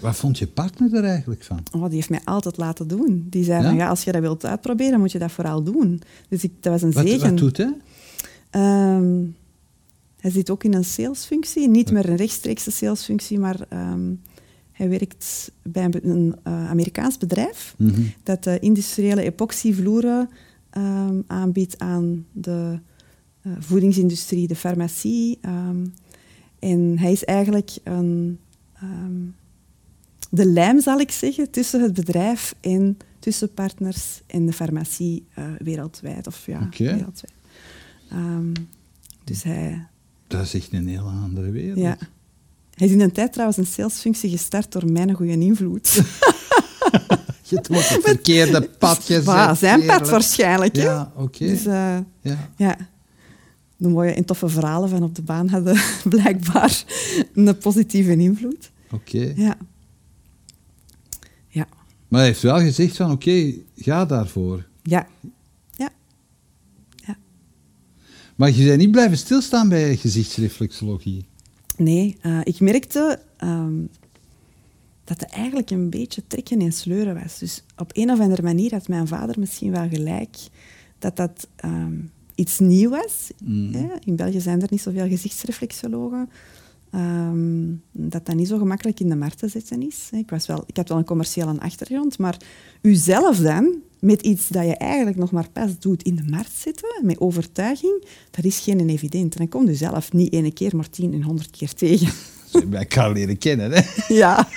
Wat vond je partner er eigenlijk van? Oh, die heeft mij altijd laten doen. Die zei Ja? van, ja, als je dat wilt uitproberen, moet je dat vooral doen. Dus ik, dat was een Wat, zegen. wat doet hij? Ehm, hij zit ook in een salesfunctie. Niet meer een rechtstreekse salesfunctie, maar ehm, Hij werkt bij een, een uh, Amerikaans bedrijf Mhm. dat uh, industriële epoxyvloeren um, aanbiedt aan de uh, voedingsindustrie, de farmacie. En hij is eigenlijk een, um, de lijm, zal ik zeggen, tussen het bedrijf en tussen partners en de farmacie uh, wereldwijd. Of ja, okay. wereldwijd. dus hij... Dat is echt een heel andere wereld. Ja. Hij is in een tijd trouwens een salesfunctie gestart door mijn goede invloed. [LAUGHS] Je hebt op het [LAUGHS] verkeerde pad [LAUGHS] gezet. Bah, zijn pad waarschijnlijk. Ja, oké. Okay. Dus, uh, ja. ja. De mooie en toffe verhalen van op de baan hadden blijkbaar een positieve invloed. Oké. Okay. Ja. Maar hij heeft wel gezegd van oké, okay, ga daarvoor. Ja. Ja. Ja. Maar je bent niet blijven stilstaan bij gezichtsreflexologie. Nee, uh, ik merkte um, dat het eigenlijk een beetje trekken en sleuren was. Dus op een of andere manier had mijn vader misschien wel gelijk dat dat um, iets nieuw was. Mm. Hè? In België zijn er niet zoveel gezichtsreflexologen. Um, dat dat niet zo gemakkelijk in de markt te zetten is. Ik, was wel, ik had wel een commerciële achtergrond, maar uzelf dan met iets dat je eigenlijk nog maar pas doet in de markt zetten, met overtuiging, dat is geen evident. En dan komt u zelf niet ene keer, maar tien en honderd keer tegen. [LAUGHS] Hebben elkaar leren kennen, hè? Ja.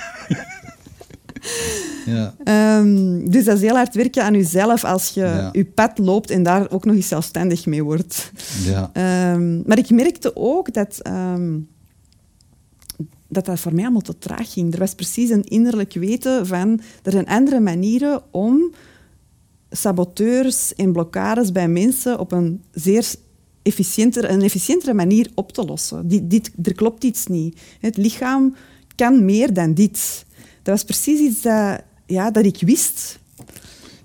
[LAUGHS] ja. Um, dus dat is heel hard werken aan jezelf als je Ja. je pad loopt en daar ook nog eens zelfstandig mee wordt. ja. Um, maar ik merkte ook dat, um, dat dat voor mij allemaal te traag ging. Er was precies een innerlijk weten van... Er zijn andere manieren om saboteurs en blokkades bij mensen op een zeer efficiëntere, een efficiëntere manier op te lossen. Die, dit, er klopt iets niet. Het lichaam kan meer dan dit. Dat was precies iets dat, ja, dat ik wist.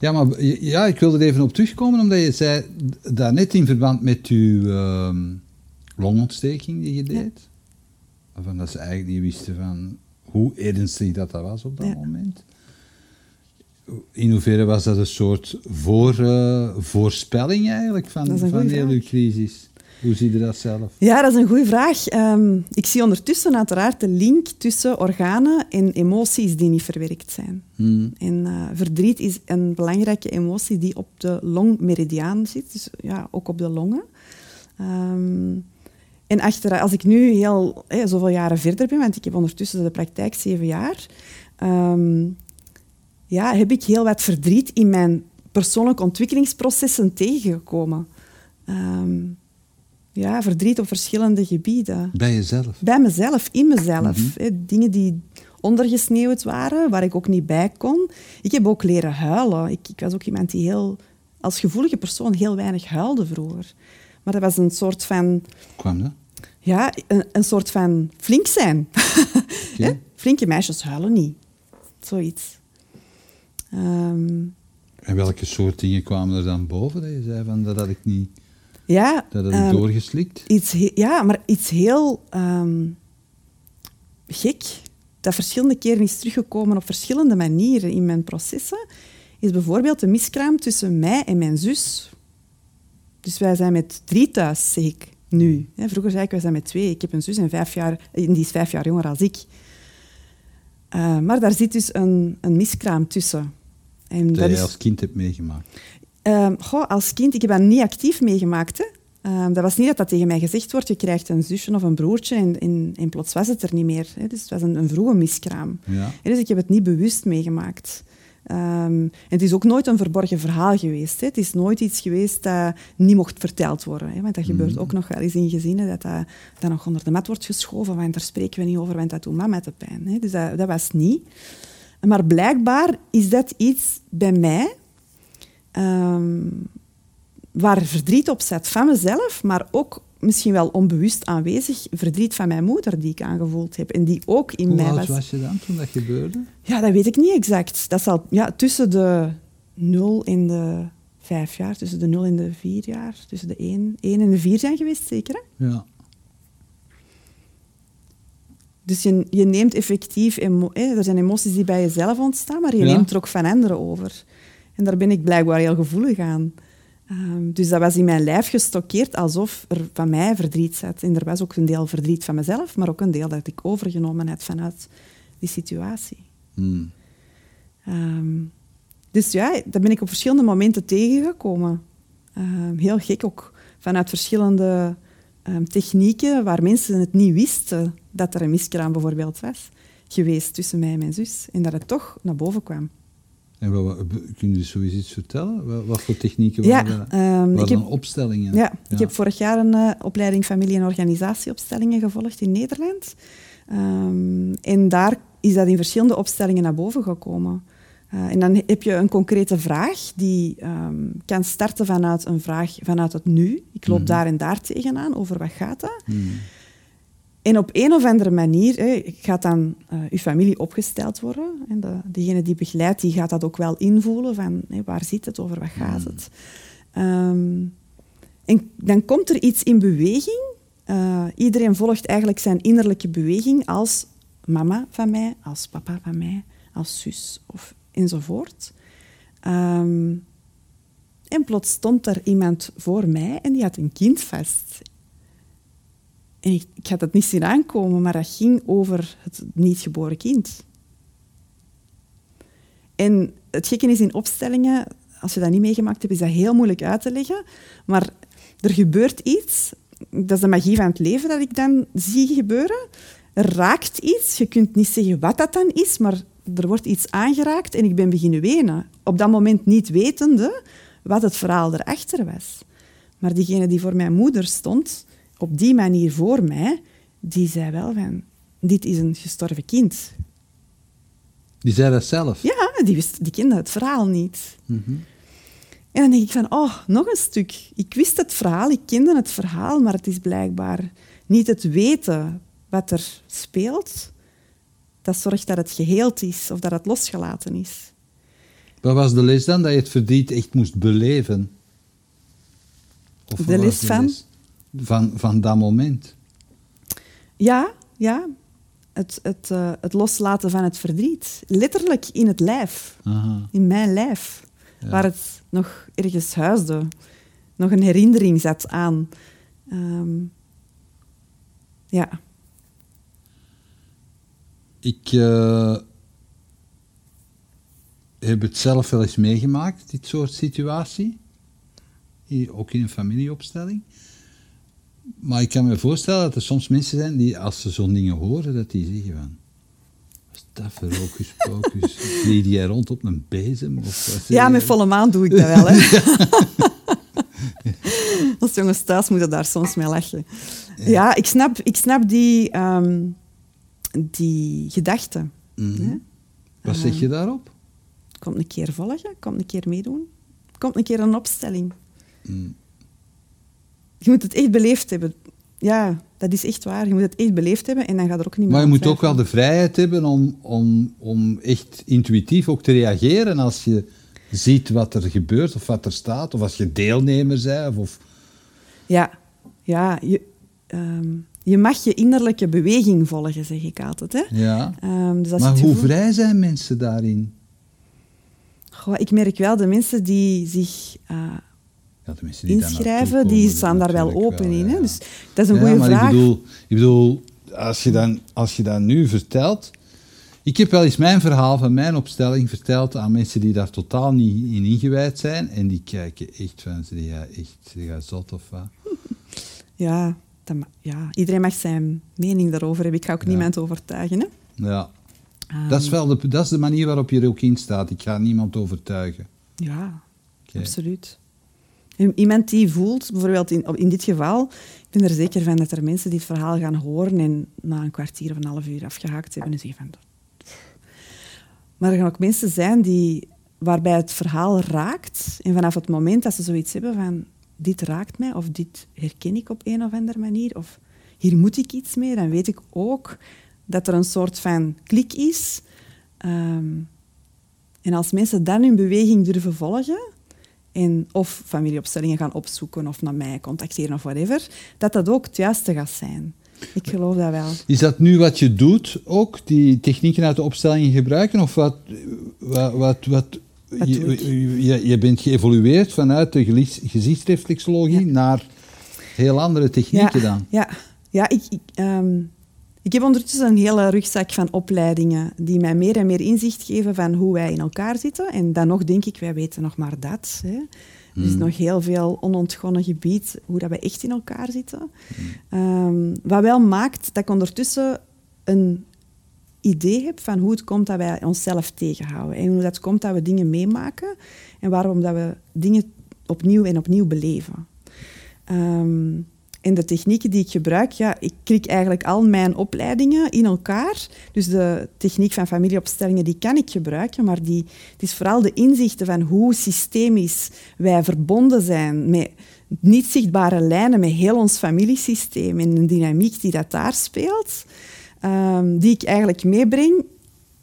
Ja, maar ja, ik wilde er even op terugkomen, omdat je zei daarnet in verband met je uh, longontsteking die je deed, ja. Van dat ze eigenlijk niet wisten van hoe ernstig dat, dat was op dat Ja. moment. In hoeverre was dat een soort voor, uh, voorspelling eigenlijk van, van uw vraag. crisis? Hoe zie je dat zelf? Ja, dat is een goede vraag. Um, ik zie ondertussen uiteraard de link tussen organen en emoties die niet verwerkt zijn. Hmm. En uh, verdriet is een belangrijke emotie die op de longmeridiaan zit, dus ja, ook op de longen. Um, en achter, als ik nu heel, zoveel jaren verder ben, want ik heb ondertussen de praktijk zeven jaar, um, ja, heb ik heel wat verdriet in mijn persoonlijke ontwikkelingsprocessen tegengekomen. Um, ja, verdriet op verschillende gebieden. Bij jezelf? Bij mezelf, in mezelf. Mhm. Dingen die ondergesneeuwd waren, waar ik ook niet bij kon. Ik heb ook leren huilen. Ik, ik was ook iemand die heel, als gevoelige persoon heel weinig huilde vroeger. Maar dat was een soort van... Hoe kwam dat? Ja, een, een soort van flink zijn. [LAUGHS] Flinke meisjes huilen niet. Zoiets. Ehm, En welke soort dingen kwamen er dan boven dat je zei van dat had ik niet, ja, dat had ik ehm, doorgeslikt? iets ja, maar iets heel ehm, gek, dat verschillende keren is teruggekomen op verschillende manieren in mijn processen, is bijvoorbeeld de miskraam tussen mij en mijn zus. Dus wij zijn met drie thuis, zeg ik nu. Hè, Vroeger zei ik, wij zijn met twee. Ik heb een zus en, vijf jaar, en die is vijf jaar jonger als ik. Eh, maar daar zit dus een, een miskraam tussen. En Dat, dat je is, als kind hebt meegemaakt. Ehm, goh, als kind, ik heb dat niet actief meegemaakt. Hè. Ehm, dat was niet dat dat tegen mij gezegd wordt, je krijgt een zusje of een broertje en, en, en plots was het er niet meer. Hè. Dus het was een, een vroege miskraam. Ja. Dus ik heb het niet bewust meegemaakt. Ehm, het is ook nooit een verborgen verhaal geweest. Hè. Het is nooit iets geweest dat niet mocht verteld worden. Hè. Want dat gebeurt ook nog wel eens in gezinnen, dat dat, dat nog onder de mat wordt geschoven, want daar spreken we niet over, want dat doet mama te pijn. Hè. Dus dat, dat was niet. Maar blijkbaar is dat iets bij mij ehm, waar verdriet op zat van mezelf, maar ook misschien wel onbewust aanwezig verdriet van mijn moeder die ik aangevoeld heb en die ook in Hoe mij oud was. was je dan toen dat gebeurde? Ja, dat weet ik niet exact. Dat zal ja, tussen de 0 en de 5 jaar, tussen de 0 en de 4 jaar, tussen de 1, 1 en de 4 zijn geweest, zeker. Hè? Ja. Dus je, je neemt effectief, emo- hè, er zijn emoties die bij jezelf ontstaan, maar je Ja. neemt er ook van anderen over. En daar ben ik blijkbaar heel gevoelig aan. Ehm, dus dat was in mijn lijf gestockeerd alsof er van mij verdriet zat. En er was ook een deel verdriet van mezelf, maar ook een deel dat ik overgenomen had vanuit die situatie. Hmm. Ehm, dus ja, daar ben ik op verschillende momenten tegengekomen. Ehm, heel gek ook, vanuit verschillende technieken waar mensen het niet wisten dat er een miskraam bijvoorbeeld was geweest tussen mij en mijn zus. En dat het toch naar boven kwam. En wat, wat- kun je zoiets iets vertellen? Wat, wat voor technieken Ja, waren ehm, ik heb- opstellingen? Ja, ik heb vorig jaar een eh, opleiding familie- en organisatieopstellingen gevolgd in Nederland. Ehm, en daar is dat in verschillende opstellingen naar boven gekomen. Eh, en dan heb je een concrete vraag die ehm, kan starten vanuit een vraag vanuit het nu. Ik loop Mhm. daar en daar tegenaan, over wat gaat dat? Hmm. En op een of andere manier hè, gaat dan eh uw familie opgesteld worden. En de, degene die begeleidt, die gaat dat ook wel invoelen van hè, waar zit het, over wat gaat het. Ehm, en dan komt er iets in beweging. Eh, iedereen volgt eigenlijk zijn innerlijke beweging als mama van mij, als papa van mij, als zus of enzovoort. Ehm, en plots stond er iemand voor mij en die had een kind vast. Ik, ik had het niet zien aankomen, maar dat ging over het niet geboren kind. En het gekke is in opstellingen, als je dat niet meegemaakt hebt, is dat heel moeilijk uit te leggen. Maar er gebeurt iets, dat is de magie van het leven dat ik dan zie gebeuren. Er raakt iets, je kunt niet zeggen wat dat dan is, maar er wordt iets aangeraakt en ik ben beginnen wenen. Op dat moment niet wetende wat het verhaal erachter was. Maar diegene die voor mijn moeder stond, op die manier voor mij, die zei wel van, dit is een gestorven kind. Die zei dat zelf? Ja, die, wist, die kende het verhaal niet. Mhm. En dan denk ik van, oh, nog een stuk. Ik wist het verhaal, ik kende het verhaal, maar het is blijkbaar niet het weten wat er speelt, dat zorgt dat het geheeld is of dat het losgelaten is. Wat was de les dan? Dat je het verdriet echt moest beleven? Of De les van? Van, dat moment. Ja, ja. Het, het, eh, het loslaten van het verdriet. Letterlijk in het lijf. Aha. In mijn lijf. Ja. Waar het nog ergens huisde. Nog een herinnering zat aan. Ehm, ja. Ik eh, heb het zelf wel eens meegemaakt, dit soort situatie. Hier, ook in een familieopstelling. Maar ik kan me voorstellen dat er soms mensen zijn die, als ze zo'n dingen horen, dat die zeggen van... Wat is dat voor hocus pocus? Vlieg jij rond op een bezem? Of ja, met volle maan doe ik dat wel. Hè. [LAUGHS] Als jongens thuis moeten daar soms mee lachen. Ja, ik, snap, ik snap die, ehm, die gedachten. Mhm. hè. Wat zeg je daarop? Komt een keer volgen, komt een keer meedoen. Komt een keer een opstelling. Mm. Je moet het echt beleefd hebben. Ja, dat is echt waar. Je moet het echt beleefd hebben en dan gaat er ook niet meer Maar je moet ook wel de vrijheid hebben om, om, om echt intuïtief ook te reageren als je ziet wat er gebeurt of wat er staat. Of als je deelnemer bent. Of, Ja, ja je, ehm, je mag je innerlijke beweging volgen, zeg ik altijd. Hè? ja. Ehm, dus Maar hoe vrij zijn mensen daarin? Goh, ik merk wel de mensen die zich eh, Ja, die inschrijven, die staan daar wel open in. ja. Hè? Dus dat is een Ja, goede maar vraag. Ik bedoel, ik bedoel als, je dan, als je dat nu vertelt... Ik heb wel eens mijn verhaal van mijn opstelling verteld aan mensen die daar totaal niet in ingewijd zijn. En die kijken echt van, zeg jij echt, jij zot of wat? [LAUGHS] Ja, dat ja, iedereen mag zijn mening daarover hebben. Ik ga ook Ja. niemand overtuigen. Hè? Ja, Ehm, dat is wel de, dat is de manier waarop je er ook in staat. Ik ga niemand overtuigen. Ja, absoluut. Iemand die voelt, bijvoorbeeld in, in dit geval, ik ben er zeker van dat er mensen die het verhaal gaan horen en na een kwartier of een half uur afgehaakt hebben en zeggen van... Maar er gaan ook mensen zijn die, waarbij het verhaal raakt en vanaf het moment dat ze zoiets hebben van dit raakt mij of dit herken ik op een of andere manier of hier moet ik iets mee, dan weet ik ook dat er een soort van klik is. Ehm, en als mensen dan hun beweging durven volgen, of familieopstellingen gaan opzoeken of naar mij contacteren of whatever, dat dat ook het juiste gaat zijn. Ik geloof dat wel. Is dat nu wat je doet ook, die technieken uit de opstellingen gebruiken? Of wat, wat, wat, je, je, je bent geëvolueerd vanuit de gezichtsreflexologie Ja. naar heel andere technieken dan? Ja, ja ik, ik, ehm, ik heb ondertussen een hele rugzak van opleidingen die mij meer en meer inzicht geven van hoe wij in elkaar zitten. En dan nog denk ik, wij weten nog maar dat. Hè. Er is nog heel veel onontgonnen gebied hoe dat wij echt in elkaar zitten. Ehm, wat wel maakt dat ik ondertussen een idee heb van hoe het komt dat wij onszelf tegenhouden. En hoe dat komt dat we dingen meemaken en waarom dat we dingen opnieuw en opnieuw beleven. Ehm, en de technieken die ik gebruik, ja, ik klik eigenlijk al mijn opleidingen in elkaar. Dus de techniek van familieopstellingen, die kan ik gebruiken, maar die, het is vooral de inzichten van hoe systemisch wij verbonden zijn met niet zichtbare lijnen met heel ons familiesysteem en de dynamiek die dat daar speelt, ehm, die ik eigenlijk meebreng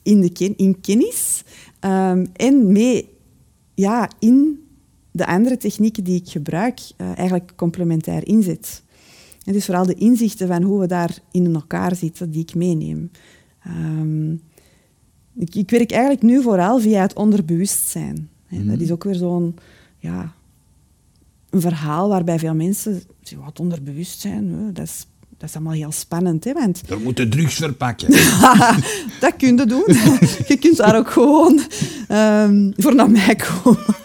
in, de in kennis um, en mee ja, in de andere technieken die ik gebruik uh, eigenlijk complementair inzet. Het is vooral de inzichten van hoe we daar in elkaar zitten die ik meeneem. Um, ik, ik, werk eigenlijk nu vooral via het onderbewustzijn. Mm. Dat is ook weer zo'n ja, een verhaal waarbij veel mensen zeggen, wat onderbewustzijn, dat is, dat is allemaal heel spannend. Hè, want... Er moeten drugs verpakken. [LAUGHS] dat kun je doen. [LAUGHS] je kunt daar ook gewoon um, voor naar mij komen.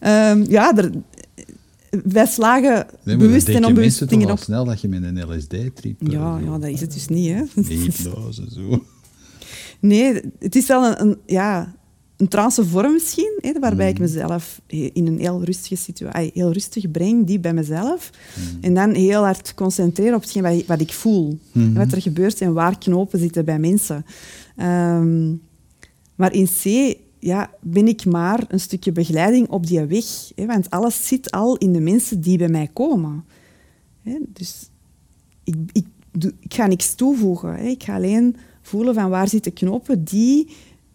um, [LAUGHS] ja, er, wij slagen nee, bewust en onbewust dingen op. snel dat je met een LSD-trip... Ja, ja, dat is het dus niet. Hè. [LAUGHS] Hypnose, zo. Nee, het is wel een, een ja, een trance vorm misschien, hè, waarbij ik mm. mezelf in een heel rustige situatie, heel rustig breng, die bij mezelf. Mm. En dan heel hard concentreren op hetgeen wat, ik voel. Mm Wat er gebeurt en waar knopen zitten bij mensen. Um, maar in C ja, ben ik maar een stukje begeleiding op die weg. Hè, want alles zit al in de mensen die bij mij komen. Hè, dus ik, ik, ik, ga niks toevoegen. Hè. Ik ga alleen voelen van waar zitten knopen die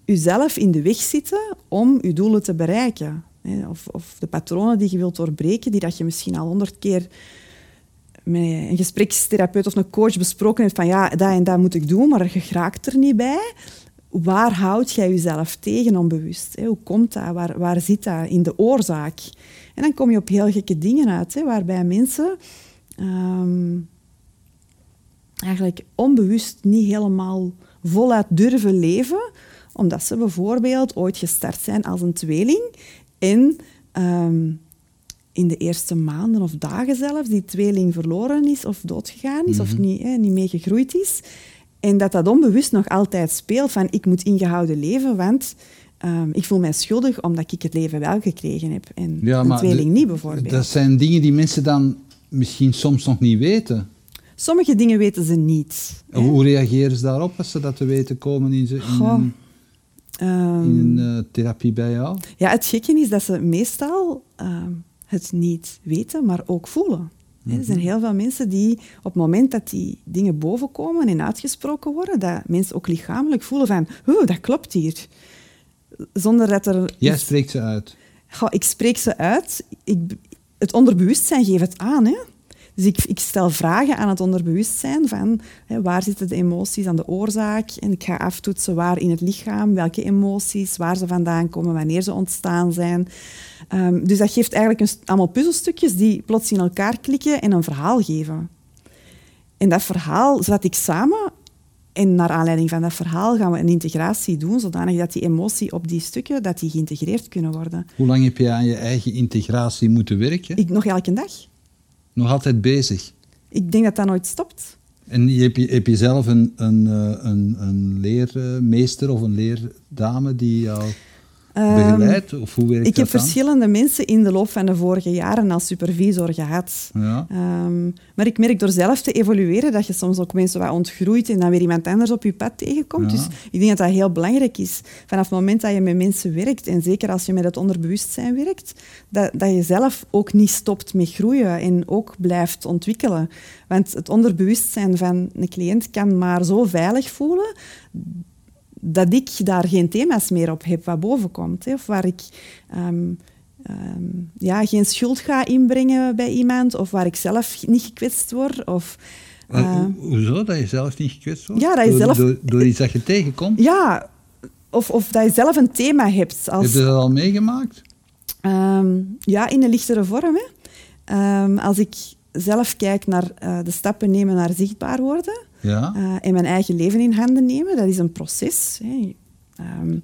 uzelf in de weg zitten om uw doelen te bereiken. Of, of de patronen die je wilt doorbreken, die dat je misschien al honderd keer met een gesprekstherapeut of een coach besproken hebt van ja, dat en dat moet ik doen, maar je geraakt er niet bij waar houd jij jezelf tegen onbewust? Hè? Hoe komt dat? Waar, waar zit dat in de oorzaak? En dan kom je op heel gekke dingen uit, hè, waarbij mensen ehm, eigenlijk onbewust niet helemaal voluit durven leven, omdat ze bijvoorbeeld ooit gestart zijn als een tweeling en um, in de eerste maanden of dagen zelfs die tweeling verloren is of doodgegaan is of mhm. niet, hè, niet mee gegroeid is. En dat dat onbewust nog altijd speelt van ik moet ingehouden leven, want um, ik voel mij schuldig omdat ik het leven wel gekregen heb en ja, een tweeling niet bijvoorbeeld. Dat zijn dingen die mensen dan misschien soms nog niet weten. Sommige dingen weten ze niet. Hoe reageren ze daarop als ze dat te weten komen in, ze, in een, um, in een uh, therapie bij jou? Ja, het gekke is dat ze meestal um, het niet weten, maar ook voelen. Er zijn mhm. heel veel mensen die op het moment dat die dingen bovenkomen en uitgesproken worden, dat mensen ook lichamelijk voelen van, oh, dat klopt hier. Zonder dat er... Jij spreekt ze uit. ik spreek ze uit. Ik, het onderbewustzijn geeft het aan. Hè? Dus ik, ik, stel vragen aan het onderbewustzijn van hè, waar zitten de emoties aan de oorzaak en ik ga aftoetsen waar in het lichaam, welke emoties, waar ze vandaan komen, wanneer ze ontstaan zijn. Um, dus dat geeft eigenlijk een, allemaal puzzelstukjes die plots in elkaar klikken en een verhaal geven. En dat verhaal zet ik samen en naar aanleiding van dat verhaal gaan we een integratie doen, zodanig dat die emotie op die stukken dat die geïntegreerd kunnen worden. Hoe lang heb je aan je eigen integratie moeten werken? Ik nog elke dag. Nog altijd bezig? Ik denk dat dat nooit stopt. En heb je, heb je zelf een, een, eh, een, een leermeester of een leerdame die jou begeleid? Of hoe werkt ik heb verschillende mensen in de loop van de vorige jaren als supervisor gehad. Ja. Ehm, maar ik merk door zelf te evolueren dat je soms ook mensen wat ontgroeit en dan weer iemand anders op je pad tegenkomt. Dus ik denk dat dat heel belangrijk is. Vanaf het moment dat je met mensen werkt, en zeker als je met het onderbewustzijn werkt, dat, dat je zelf ook niet stopt met groeien en ook blijft ontwikkelen. Want het onderbewustzijn van een cliënt kan maar zo veilig voelen dat ik daar geen thema's meer op heb wat boven komt. Hè, of waar ik ehm, ehm, ja, geen schuld ga inbrengen bij iemand, of waar ik zelf niet gekwetst word. Of, uh, hoezo? Dat je zelf niet gekwetst wordt? Ja, dat je door, zelf... Door, iets dat je tegenkomt? Ja, of, of dat je zelf een thema hebt. Als, Heb je dat al meegemaakt? Um, ja, in een lichtere vorm. Hè. als ik zelf kijk naar eh, de stappen nemen naar zichtbaar worden Ja. eh, en mijn eigen leven in handen nemen, dat is een proces. Hè. Ehm,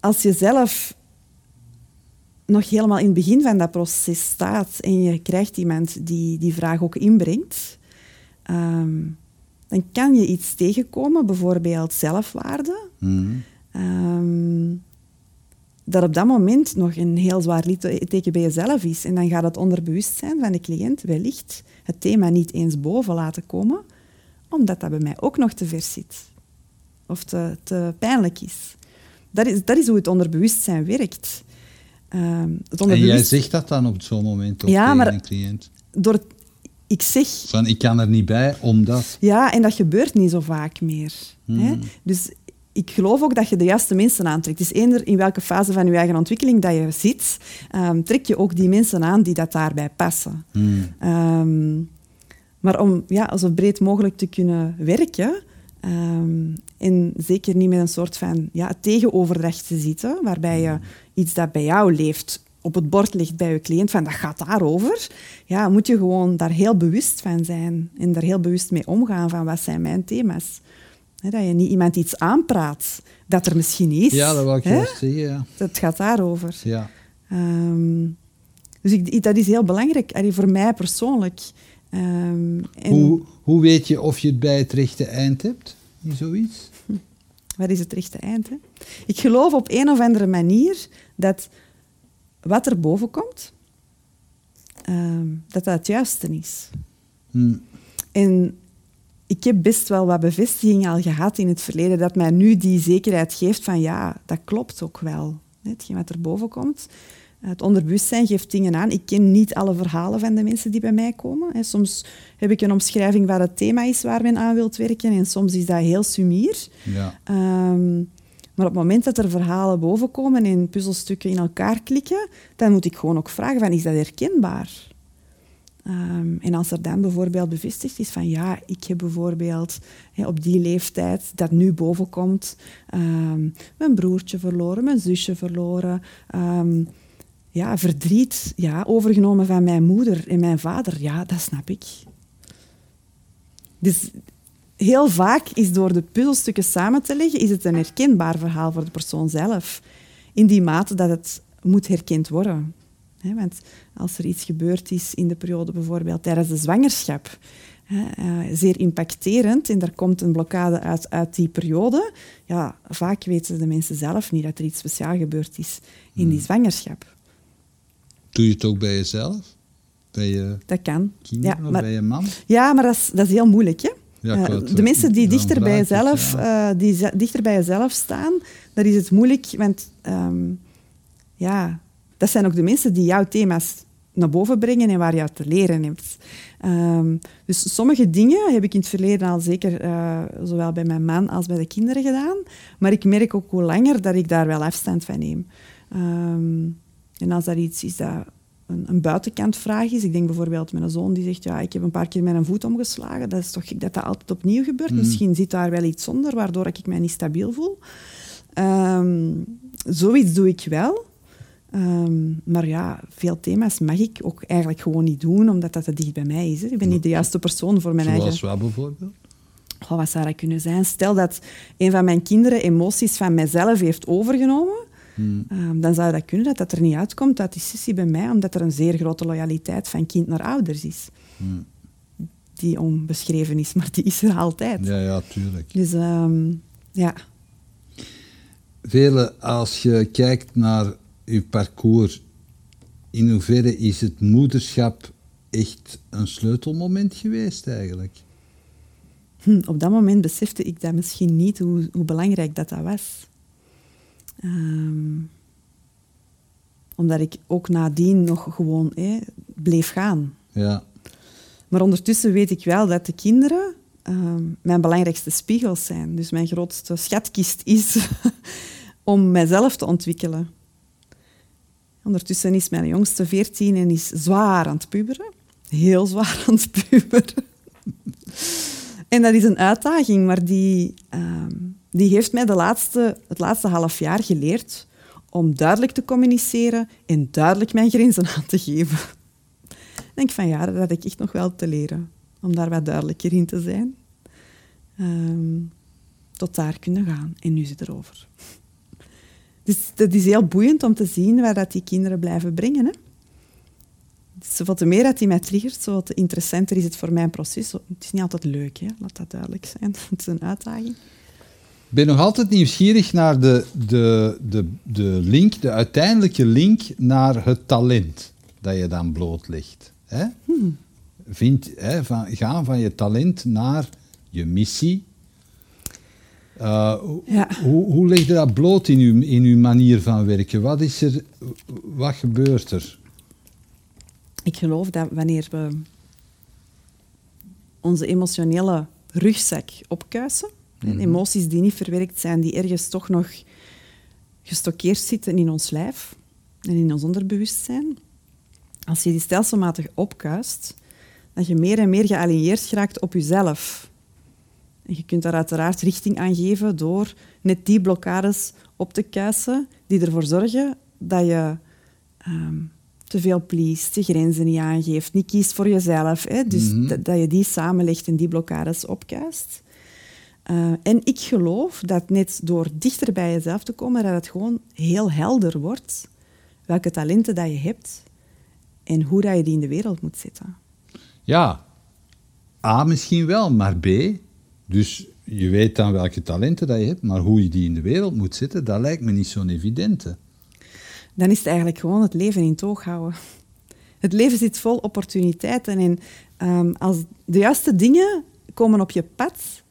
als je zelf nog helemaal in het begin van dat proces staat en je krijgt iemand die die vraag ook inbrengt, ehm, dan kan je iets tegenkomen, bijvoorbeeld zelfwaarde, Mhm. ehm, dat op dat moment nog een heel zwaar litteken bij jezelf is. En dan gaat het onderbewustzijn van de cliënt wellicht het thema niet eens boven laten komen, omdat dat bij mij ook nog te vers zit. Of te, te pijnlijk is. Dat, is. dat is hoe het onderbewustzijn werkt. Ehm, het En jij zegt dat dan op zo'n moment ook Ja, maar- een cliënt? Door ik zeg Van, ik kan er niet bij, omdat... Ja, en dat gebeurt niet zo vaak meer. Hmm. Hè? Dus ik geloof ook dat je de juiste mensen aantrekt. Dus eender in welke fase van je eigen ontwikkeling dat je zit, ehm, trek je ook die mensen aan die dat daarbij passen. Hmm. Ehm, maar om ja, zo breed mogelijk te kunnen werken, ehm, en zeker niet met een soort van ja, tegenoverdracht te zitten, waarbij je iets dat bij jou leeft op het bord ligt bij je cliënt, van dat gaat daarover, ja, moet je gewoon daar heel bewust van zijn en daar heel bewust mee omgaan van wat zijn mijn thema's. Dat je niet iemand iets aanpraat dat er misschien is. Ja, dat wil ik juist zeggen, ja. Het gaat daarover. ja. Ehm, dus ik, dat is heel belangrijk, allee, voor mij persoonlijk. Ehm, en Hoe, hoe weet je of je het bij het rechte eind hebt in zoiets? [LAUGHS] Wat is het rechte eind? Hè? Ik geloof op een of andere manier dat wat er boven komt, ehm, dat dat het juiste is. Hmm. En ik heb best wel wat bevestiging al gehad in het verleden dat mij nu die zekerheid geeft van ja, dat klopt ook wel. Hetgeen wat er boven komt. Het onderbewustzijn geeft dingen aan. Ik ken niet alle verhalen van de mensen die bij mij komen. Soms heb ik een omschrijving waar het thema is waar men aan wilt werken en soms is dat heel sumier. Ja. Ehm, maar op het moment dat er verhalen bovenkomen en puzzelstukken in elkaar klikken, dan moet ik gewoon ook vragen van, is dat herkenbaar? En als er dan bijvoorbeeld bevestigd is van ja, ik heb bijvoorbeeld op die leeftijd dat nu bovenkomt, ehm, mijn broertje verloren, mijn zusje verloren, ehm, ja, verdriet ja, overgenomen van mijn moeder en mijn vader, ja, dat snap ik. Dus heel vaak is door de puzzelstukken samen te leggen, is het een herkenbaar verhaal voor de persoon zelf. In die mate dat het moet herkend worden. Hè, want als er iets gebeurd is in de periode bijvoorbeeld tijdens de zwangerschap, eh, zeer impacterend en er komt een blokkade uit, uit die periode, ja, vaak weten de mensen zelf niet dat er iets speciaal gebeurd is in die zwangerschap. Doe je het ook bij jezelf? Bij je Dat kan. kinderen Ja, of maar, bij je man? ja, maar dat is, dat is heel moeilijk. Hè? Ja, Eh, de mensen die dichter bij, jezelf, ja. eh, die dichter bij jezelf staan, daar is het moeilijk. Want ehm, ja, dat zijn ook de mensen die jouw thema's naar boven brengen en waar je uit te leren hebt. Ehm, dus sommige dingen heb ik in het verleden al zeker eh, zowel bij mijn man als bij de kinderen gedaan. Maar ik merk ook hoe langer dat ik daar wel afstand van neem. Ehm, en als dat iets is dat een, een buitenkantvraag is. Ik denk bijvoorbeeld met een zoon die zegt, ja, ik heb een paar keer met een voet omgeslagen. Dat is toch gek dat dat altijd opnieuw gebeurt. Misschien zit daar wel iets onder, waardoor ik mij niet stabiel voel. Ehm, zoiets doe ik wel. Ehm, maar ja, veel thema's mag ik ook eigenlijk gewoon niet doen, omdat dat te dicht bij mij is. Hè. Ik ben niet de juiste persoon voor mijn Zoals eigen... wat bijvoorbeeld? Oh, wat zou dat kunnen zijn? Stel dat een van mijn kinderen emoties van mijzelf heeft overgenomen, ehm, dan zou dat kunnen dat dat er niet uitkomt uit die sessie bij mij, omdat er een zeer grote loyaliteit van kind naar ouders is. Die onbeschreven is, maar die is er altijd. Ja, ja, tuurlijk. Dus ehm, ja, Vele, als je kijkt naar uw parcours, in hoeverre is het moederschap echt een sleutelmoment geweest eigenlijk? hm, op dat moment besefte ik dat misschien niet, hoe, hoe belangrijk dat, dat was. Ehm, omdat ik ook nadien nog gewoon bleef gaan. Ja, Maar ondertussen weet ik wel dat de kinderen ehm, mijn belangrijkste spiegels zijn. Dus mijn grootste schatkist is [LAUGHS] om mijzelf te ontwikkelen. Ondertussen is mijn jongste 14 en is zwaar aan het puberen. Heel zwaar aan het puberen. en dat is een uitdaging, maar die, ehm, die heeft mij de laatste, het laatste half jaar geleerd om duidelijk te communiceren en duidelijk mijn grenzen aan te geven. denk van ja, dat had ik echt nog wel te leren. Om daar wat duidelijker in te zijn. Ehm, tot daar kunnen gaan. En nu zit erover. Dus dat is heel boeiend om te zien waar dat die kinderen blijven brengen. Hè? Dus wat meer dat die mij triggert, wat interessanter is het voor mijn proces. Het is niet altijd leuk, hè? laat dat duidelijk zijn. [LAUGHS] Het is een uitdaging. Ik ben nog altijd nieuwsgierig naar de, de, de, de link, de uiteindelijke link naar het talent dat je dan blootlegt. Hè? Hmm. Vind, hè, van, gaan van je talent naar je missie. Uh, ja. hoe, hoe leg je dat bloot in uw, in uw manier van werken? Wat, is er, wat gebeurt er? Ik geloof dat wanneer we onze emotionele rugzak opkuisen, mm emoties die niet verwerkt zijn, die ergens toch nog gestockeerd zitten in ons lijf en in ons onderbewustzijn, als je die stelselmatig opkuist, dat je meer en meer gealigneerd geraakt op jezelf. En je kunt daar uiteraard richting aan geven door net die blokkades op te kuisen die ervoor zorgen dat je ehm, te veel pleest, je grenzen niet aangeeft, niet kiest voor jezelf. Hè? Dus mhm. dat je die samenlegt en die blokkades opkuist. Uh, en ik geloof dat net door dichter bij jezelf te komen, dat het gewoon heel helder wordt welke talenten dat je hebt en hoe dat je die in de wereld moet zetten. Ja, A misschien wel, maar B, dus je weet dan welke talenten dat je hebt, maar hoe je die in de wereld moet zetten, dat lijkt me niet zo'n evidente. Dan is het eigenlijk gewoon het leven in toog houden. Het leven zit vol opportuniteiten en um, als de juiste dingen komen op je pad,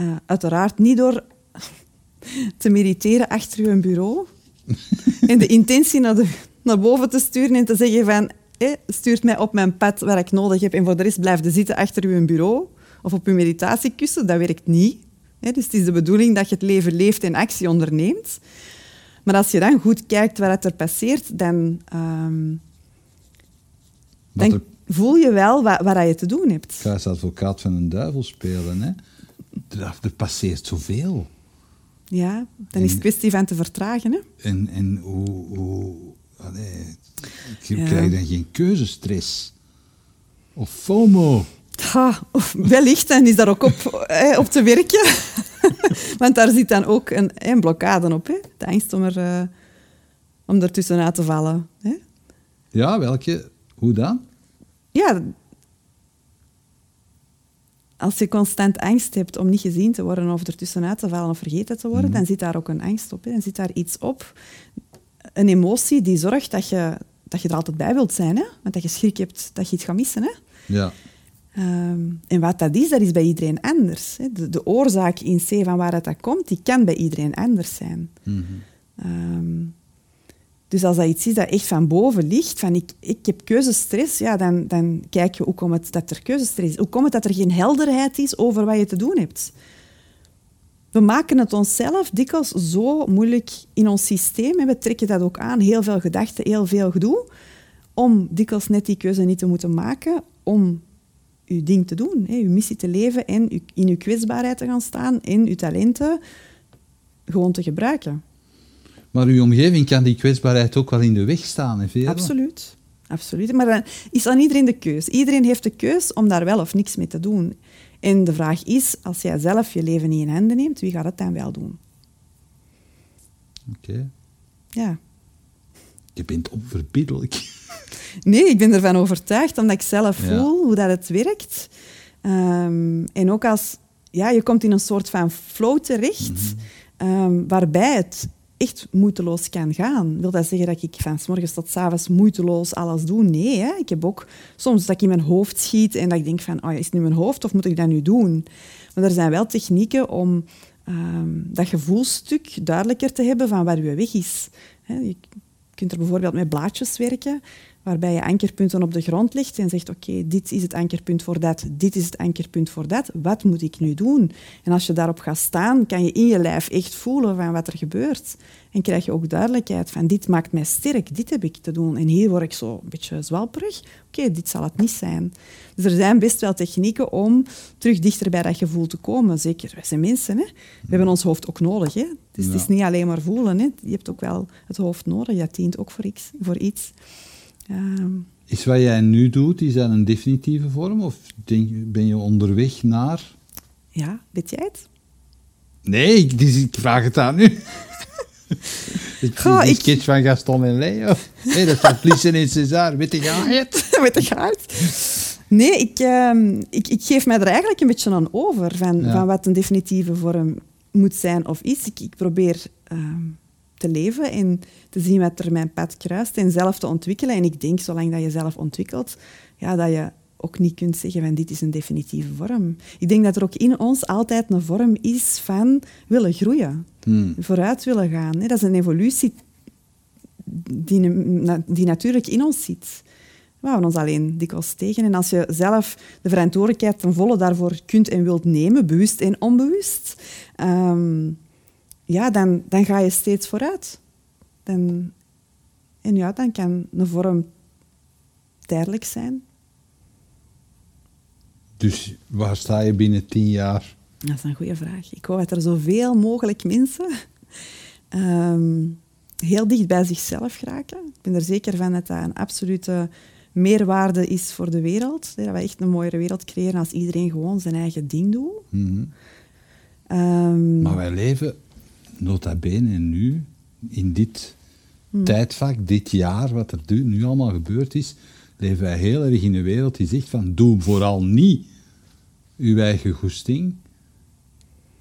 uh, uiteraard niet door [LAUGHS] te mediteren achter je bureau [LAUGHS] en de intentie naar, de, naar boven te sturen en te zeggen van eh, stuurt mij op mijn pad waar ik nodig heb en voor de rest blijf je zitten achter uw bureau of op uw meditatiekussen. Dat werkt niet. dus het is de bedoeling dat je het leven leeft en actie onderneemt. Maar als je dan goed kijkt wat er passeert, dan, ehm, dan voel je wel wat, wat je te doen hebt. Ga als advocaat van een duivel spelen. Hè? Er, er passeert zoveel. Ja, dan is het kwestie van te vertragen. Hè? En, en hoe... hoe allee, je krijgt dan geen keuzestress. Of FOMO. Ha, wellicht, en is daar ook op, [LAUGHS] op te werken. [LAUGHS] Want daar zit dan ook een, een blokkade op. Hè? De angst om er, uh, om er tussenuit te vallen. Hè? Ja, welke? Hoe dan? Ja, als je constant angst hebt om niet gezien te worden of er tussenuit te vallen of vergeten te worden, mhm. dan zit daar ook een angst op. Hè? Dan zit daar iets op, een emotie die zorgt dat je, dat je er altijd bij wilt zijn. Hè? Want dat je schrik hebt dat je iets gaat missen. Hè? Ja. Ehm, en wat dat is, dat is bij iedereen anders. Hè. De, de, oorzaak in C van waar dat komt, die kan bij iedereen anders zijn. Mhm. Ehm, dus als dat iets is dat echt van boven ligt, van ik, ik heb keuzestress, ja, dan, dan kijk je hoe komt het dat er keuzestress is. Hoe komt het dat er geen helderheid is over wat je te doen hebt. We maken het onszelf dikwijls zo moeilijk in ons systeem. En we trekken dat ook aan, heel veel gedachten, heel veel gedoe, om dikwijls net die keuze niet te moeten maken, om uw ding te doen, hè, uw missie te leven en in uw kwetsbaarheid te gaan staan en uw talenten gewoon te gebruiken. Maar uw omgeving kan die kwetsbaarheid ook wel in de weg staan, hè, Absoluut. Absoluut. Maar dan is aan iedereen de keus. Iedereen heeft de keus om daar wel of niks mee te doen. En de vraag is, als jij zelf je leven niet in handen neemt, wie gaat het dan wel doen? Oké. Ja. Je bent onverbiddelijk. Nee, ik ben ervan overtuigd, omdat ik zelf voel hoe dat het werkt. Ehm, en ook als ja, je komt in een soort van flow terecht, mm waarbij het echt moeiteloos kan gaan. Wil dat zeggen dat ik van s morgens tot s avonds moeiteloos alles doe? Nee, hè. ik heb ook soms dat ik in mijn hoofd schiet en dat ik denk van, oh, is het nu mijn hoofd of moet ik dat nu doen? Maar er zijn wel technieken om ehm, dat gevoelstuk duidelijker te hebben van waar je weg is. Je kunt er bijvoorbeeld met blaadjes werken waarbij je ankerpunten op de grond legt en zegt, oké, dit is het ankerpunt voor dat, dit is het ankerpunt voor dat, wat moet ik nu doen? En als je daarop gaat staan, kan je in je lijf echt voelen van wat er gebeurt. En krijg je ook duidelijkheid van, dit maakt mij sterk, dit heb ik te doen. En hier word ik zo een beetje zwalperig. Oké, dit zal het niet zijn. Dus er zijn best wel technieken om terug dichter bij dat gevoel te komen. Zeker, wij zijn mensen, hè? we hebben ons hoofd ook nodig. Hè? Dus het is niet alleen maar voelen, hè? je hebt ook wel het hoofd nodig, dat dient ook voor iets. Voor iets. Ehm, Is wat jij nu doet, is dat een definitieve vorm? Of denk, ben je onderweg naar... Ja, weet jij het? Nee, ik, ik vraag het aan nu. [LAUGHS] Goh, die ik... sketch van Gaston en Leo. Nee, dat staat Vliezen in César. Weet je het? [LAUGHS] Weet je het? Nee, ik, uh, ik, ik, geef mij er eigenlijk een beetje aan over van, van wat een definitieve vorm moet zijn of is. Ik, ik probeer uh, te leven en te zien wat er mijn pad kruist en zelf te ontwikkelen. En ik denk, zolang dat je zelf ontwikkelt, ja, dat je ook niet kunt zeggen van dit is een definitieve vorm. Ik denk dat er ook in ons altijd een vorm is van willen groeien, hmm. vooruit willen gaan. Dat is een evolutie die, die natuurlijk in ons zit. We houden ons alleen dikwijls tegen. En als je zelf de verantwoordelijkheid ten volle daarvoor kunt en wilt nemen, bewust en onbewust, ehm, ja, dan, dan ga je steeds vooruit. Dan, en ja, dan kan een vorm tijdelijk zijn, dus waar sta je binnen tien jaar? Dat is een goede vraag. Ik hoop dat er zoveel mogelijk mensen [LAUGHS] ehm, heel dicht bij zichzelf geraken. Ik ben er zeker van dat dat een absolute meerwaarde is voor de wereld. Dat we echt een mooiere wereld creëren als iedereen gewoon zijn eigen ding doet. Mhm. Ehm, maar wij leven nota bene nu, in dit hmm. tijdvak, dit jaar, wat er nu allemaal gebeurd is, leven wij heel erg in een wereld die zegt van doe vooral niet uw eigen goesting.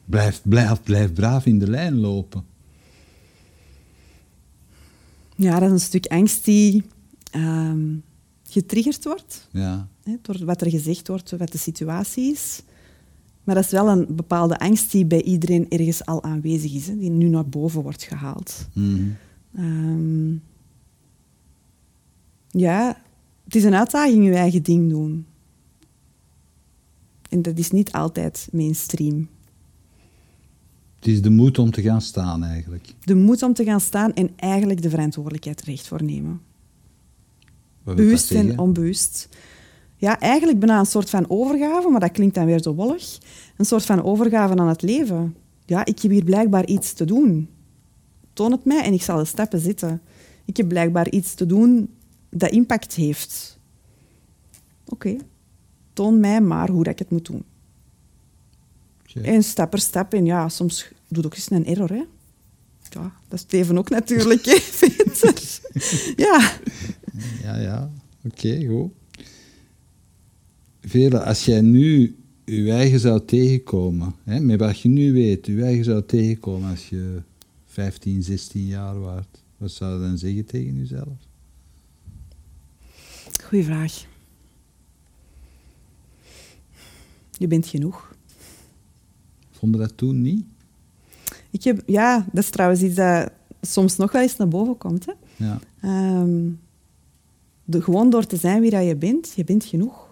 Blijf, blijf, blijf braaf in de lijn lopen. Ja, dat is een stuk angst die ehm, getriggerd wordt. Ja. Hè, door wat er gezegd wordt, wat de situatie is. Maar dat is wel een bepaalde angst die bij iedereen ergens al aanwezig is, hè, die nu naar boven wordt gehaald. Mm ja, het is een uitdaging je eigen ding doen. En dat is niet altijd mainstream. Het is de moed om te gaan staan eigenlijk. De moed om te gaan staan en eigenlijk de verantwoordelijkheid recht voor nemen. Bewust en onbewust. Ja, eigenlijk bijna een soort van overgave, maar dat klinkt dan weer zo wollig. Een soort van overgave aan het leven. Ja, ik heb hier blijkbaar iets te doen. Toon het mij en ik zal de stappen zetten. Ik heb blijkbaar iets te doen dat impact heeft. Oké, toon mij maar hoe dat ik het moet doen. En stap per stap. En ja, soms doe ook eens een error. Hè. Ja, dat is even ook natuurlijk, hè, [LAUGHS] [LAUGHS] ja. Ja, ja. Oké, goed. Vele, als jij nu je eigen zou tegenkomen, hè, met wat je nu weet, je eigen zou tegenkomen als je 15, 16 jaar waard, wat zou je dan zeggen tegen jezelf? Goeie vraag. Je bent genoeg. Vonden dat toen niet? Ik heb, ja, dat is trouwens iets dat soms nog wel eens naar boven komt. Hè. Ja. Ehm, de, gewoon door te zijn wie dat je bent, je bent genoeg.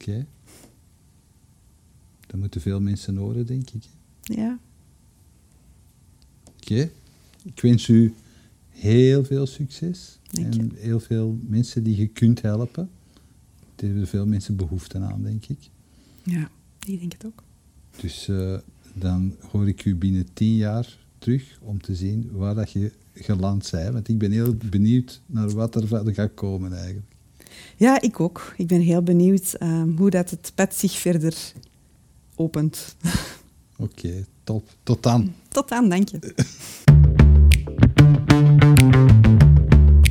Oké. Dat moeten veel mensen horen, denk ik. Ja. Oké. Ik wens u heel veel succes. en heel veel mensen die je kunt helpen. Er hebben veel mensen behoefte aan, denk ik. Ja, ik denk het ook. Dus uh, dan hoor ik u binnen tien jaar terug om te zien waar dat je geland bent. Want ik ben heel benieuwd naar wat er verder gaat komen eigenlijk. Ja, ik ook. Ik ben heel benieuwd um, hoe dat het pad zich verder opent. [LAUGHS] Oké, top. Tot dan. Tot dan, dank je.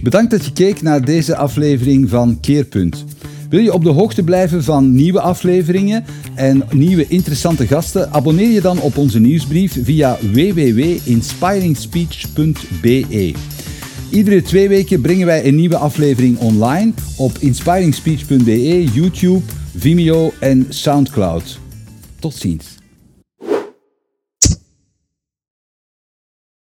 Bedankt dat je keek naar deze aflevering van Keerpunt. Wil je op de hoogte blijven van nieuwe afleveringen en nieuwe interessante gasten? Abonneer je dan op onze nieuwsbrief via www.inspiringspeech.be. Iedere twee weken brengen wij een nieuwe aflevering online op inspiringspeech.be, YouTube, Vimeo en Soundcloud. Tot ziens.